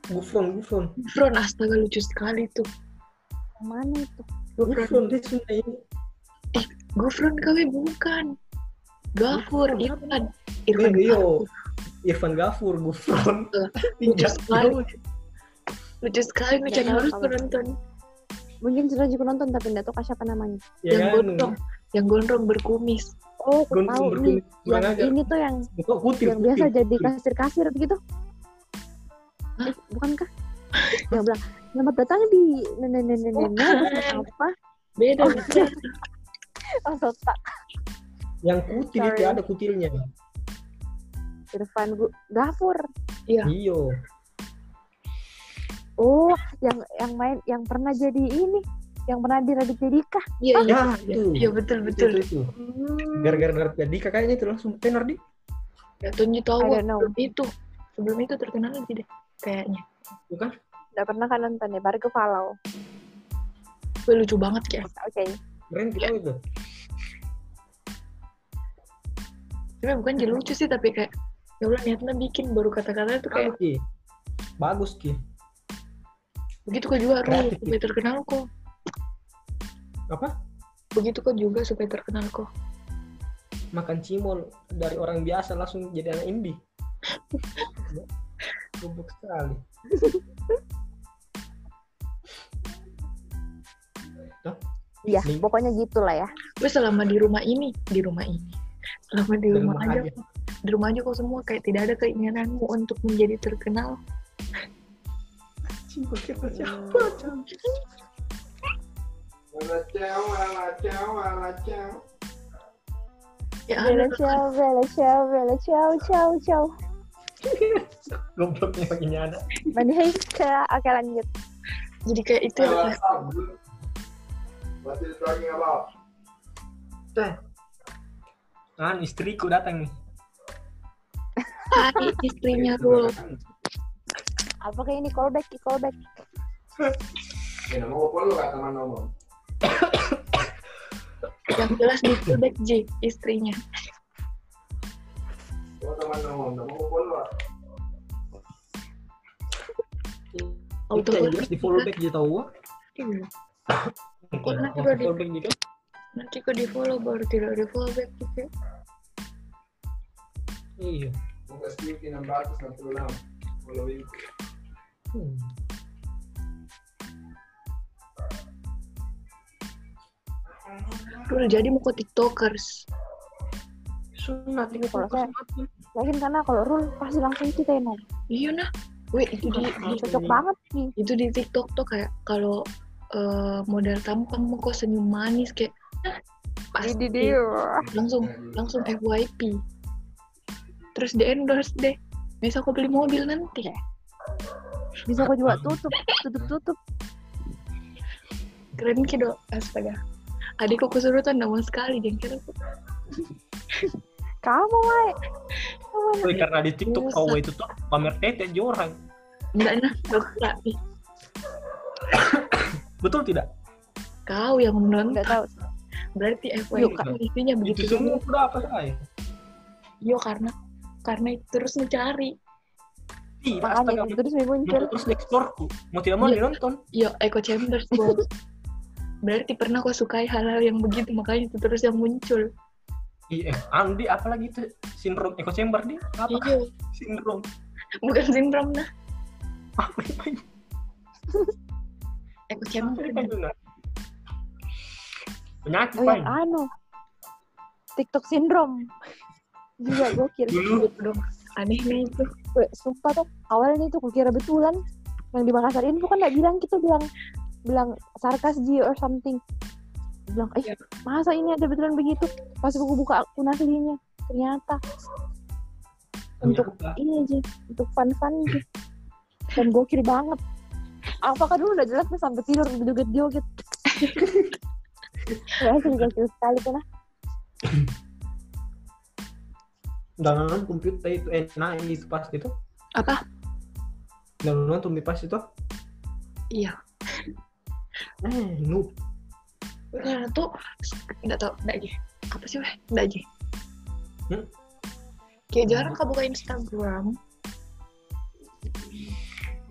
Gufron, Gufron. Gufron astaga lucu sekali tuh Yang mana itu? Gufron Gufron dia Sunda ini. Gufron kami bukan Gafur Irfan Eh, Irfan iyo. Irfan Gafur, Gufron. Eh, Tidak sekali. lucu sekali nih Chan tahu harus tuh nonton Mungkin sudah juga nonton tapi nggak tahu kah siapa namanya. Ya yang kan? gondrong yang gondrong berkumis Oh, aku tahu. Kurang Yang ajar. ini tuh yang kutil, yang biasa kutil, jadi kutil. kasir-kasir gitu. Hah? Eh, bukankah? yang bilang selamat datang di nenek nenek nenek apa? beda Oh. Oh, sotak. Yang kutil itu Sorry. ada kutilnya. Irfan Gu Gafur. Iyo. Oh, yang yang main yang pernah jadi ini, yang pernah di Raditya Dika. iya iya Ya, iya. itu. iya betul betul Itu, itu. Gara-gara ngerti Dika kayaknya itu langsung tenar di. ya Tunji tahu sebelum itu sebelum itu terkenal lagi deh kayaknya Bukan? Udah pernah kan nonton ya, baru ke follow. Gue lucu banget kayak Oke. Keren kita itu. sebenarnya bukan jadi lucu sih tapi kayak ya Allah niatnya bikin baru kata-kata itu kayak Bagus Ki. Bagus Ki. begitu kok juga Rul Kreatif, supaya terkenal kok Apa? begitu kok juga supaya terkenal kok Makan cimol dari orang biasa langsung jadi anak indie. Goblok sekali. Ya, Nih. pokoknya gitulah ya. gue selama di rumah ini di rumah ini selama di Di rumah, rumah aja, aja. Di rumah aja kok semua kayak tidak ada keinginanmu untuk menjadi terkenal kita siapa? Ya ciao, ciao, ciao, ciao, ciao. Gobloknya ada. Oke lanjut. jadi kayak itu ya you talking about? Teh. Kan istriku datang nih. Hai istrinya Rul Apa kayak ini callback, callback. Ya, gue lu kata teman ngomong. yang jelas di feedback J istrinya Gue teman ngomong, nama gue lu. auto yang jelas di follow back dia tahu. Iya. Kok nanti udah di- follow back dia kan? nanti kok di follow baru tidak di follow back gitu Iya. Gue kasih 666. Follow itu. Hmm. Rul jadi mau ke tiktokers Sunat Tapi kalau sunat. Yakin karena kalau Rul pasti langsung kita mau. iya nah Weh itu di, di- Cocok banget nih. itu di tiktok tuh kayak kalau eh, model tampang mau kok senyum manis kayak "Ah, pasti langsung langsung FYP terus di endorse deh bisa aku beli mobil nanti Bisa kok juga tutup, tutup tutup. keren kido astaga adikku kesurutan nama sekali jengkel aku Kamu. Woi, karena di TikTok kau itu tuh pamer tete aja orang. enggak nah nih Betul tidak? kau yang menonton Enggak tahu. berarti Kak. isinya Itu begitu semua semua udah apa saya? yo karena karena itu terus mencari Tidak, Makanya astaga. itu terus muncul. Mau terus di explore-ku. Mau tidak mau Iya. dinonton. yo echo chambers bos berarti pernah kau sukai hal-hal yang begitu makanya itu terus yang muncul Iya, Andi apalagi itu sindrom echo chamber dia? Apa iya sindrom? bukan sindrom nah Apa itu? echo chamber Apa? Penyakit, Oh yang anu. TikTok syndrome. Juga gokil. Dulu dong anehnya itu Weh, sumpah tuh awalnya itu kukira betulan. Yang di Makassar Info kan nggak bilang gitu bilang bilang sarkas G or something. Bilang, eh Iya. masa ini ada betulan begitu? Pas aku buka akun aslinya, ternyata untuk ternyata. ini aja, untuk fun-fun aja. Dan gokil banget. Apakah dulu udah jelas nih sampai tidur joget-joget. Ya, asli gokil sekali kan. Dalam komputer itu enak itu pas itu. apa Dalam tumpi pas itu. iya Eh, noob. karena tuh nggak tau aja apa sih weh aja Hmm? kayak jarang kau buka Instagram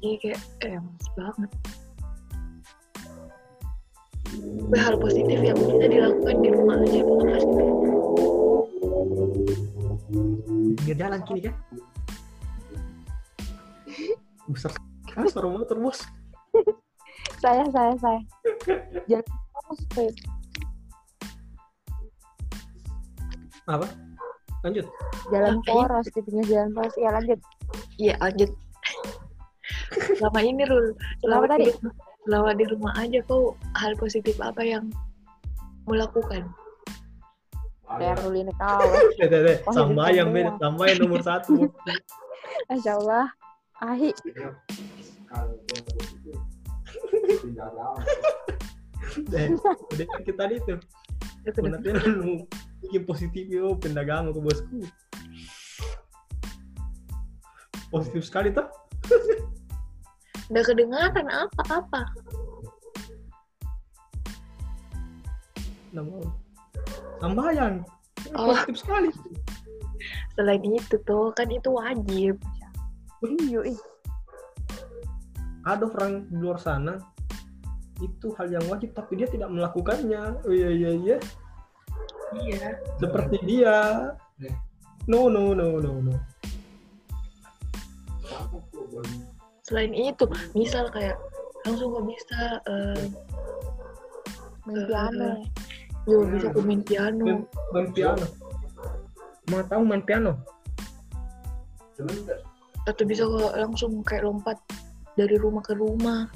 Iya kayak eh males banget hal positif yang bisa dilakukan di rumah aja apa sih? Pinggir jalan kini kan. Besar sekali suara motor, Bos. Saya, saya, saya. Jangan terus, Weh. Apa? Lanjut. Jalan poros di pinggir jalan poros. Ya lanjut. Iya lanjut selama ini Rul selama tadi? di, selama di rumah aja kau hal positif apa yang mau ruli ini kau. Deh, deh, deh. Oh, Sama yang beda, sama yang nomor satu. Masya Allah. Ahi. Deh, udah kan kita itu. Nanti lu bikin positif yo pendagang ke bosku. Positif sekali tuh. udah kedengaran apa-apa Nama Sambayang. Oh. Positif sekali. selain itu tuh kan itu wajib Iya, ih. Ada orang di luar sana itu hal yang wajib tapi dia tidak melakukannya. Oh iya iya iya. iya Seperti dia. No no no no no. Selain itu misal kayak langsung kok bisa Main piano. Yo bisa kok main piano Main, main piano. Mau tahu main piano? Sebentar. atau bisa kok langsung kayak lompat dari rumah ke rumah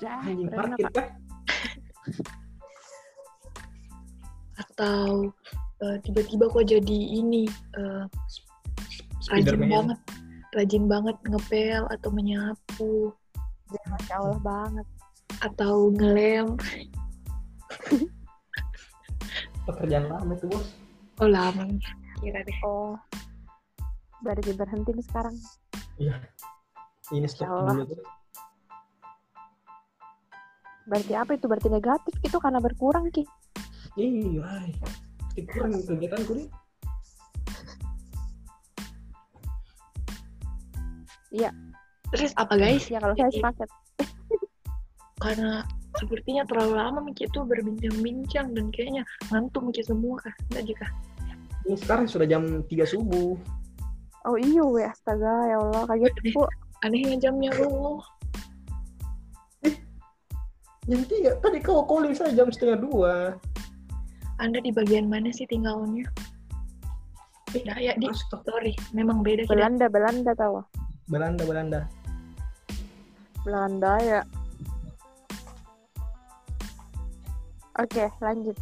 Anjing keren parkir kah? atau eh, tiba-tiba kok jadi ini eh, rajin Spiderman. banget rajin banget ngepel atau menyapu Jah, Masya Allah banget. atau ngelem Pekerjaan lama itu bos. oh lama kira deh Oh. Berarti berhenti nih sekarang. Ini stop dulu tuh. Berarti apa itu? Berarti negatif gitu karena berkurang, Ki. Iya, kurang kegiatanku nih. terus apa guys Ya kalau saya sepakat. karena sepertinya terlalu lama Miki itu berbincang-bincang dan kayaknya ngantuk Miki semua kah enggak jika Ini sekarang sudah jam 3 subuh. Oh iya, weh. Astaga, ya Allah. Kaget bu. Anehnya jamnya lu. Jam tiga. Tadi kau calling saya jam setengah dua. Anda di bagian mana sih tinggalnya? Eh, Nah, ya, di. Astaga. Sorry, memang beda kita. Belanda Belanda tahu Belanda, Belanda. Belanda ya Oke lanjut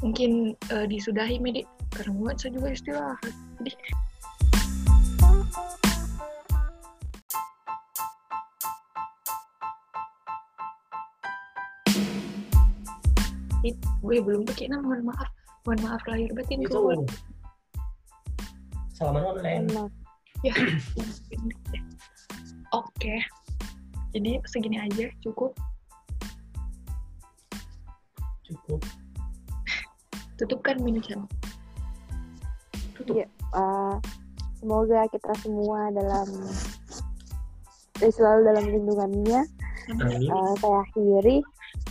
Mungkin eh, disudahi, Medi. Karena buat saya juga istirahat. Jadi, gue belum pakai nama, mohon maaf. Mohon maaf lahir batin Itu. keluar. Salaman online. Ya. Oke. Jadi segini aja cukup. Cukup. Tutupkan mini channel. Iya. eh, Semoga kita semua dalam eh, selalu dalam lindungannya Amin. Eh, Saya akhiri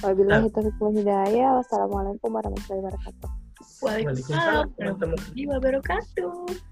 Wabillahi taufiq wal hidayah Wassalamualaikum warahmatullahi wabarakatuh Waalaikumsalam warahmatullahi wabarakatuh.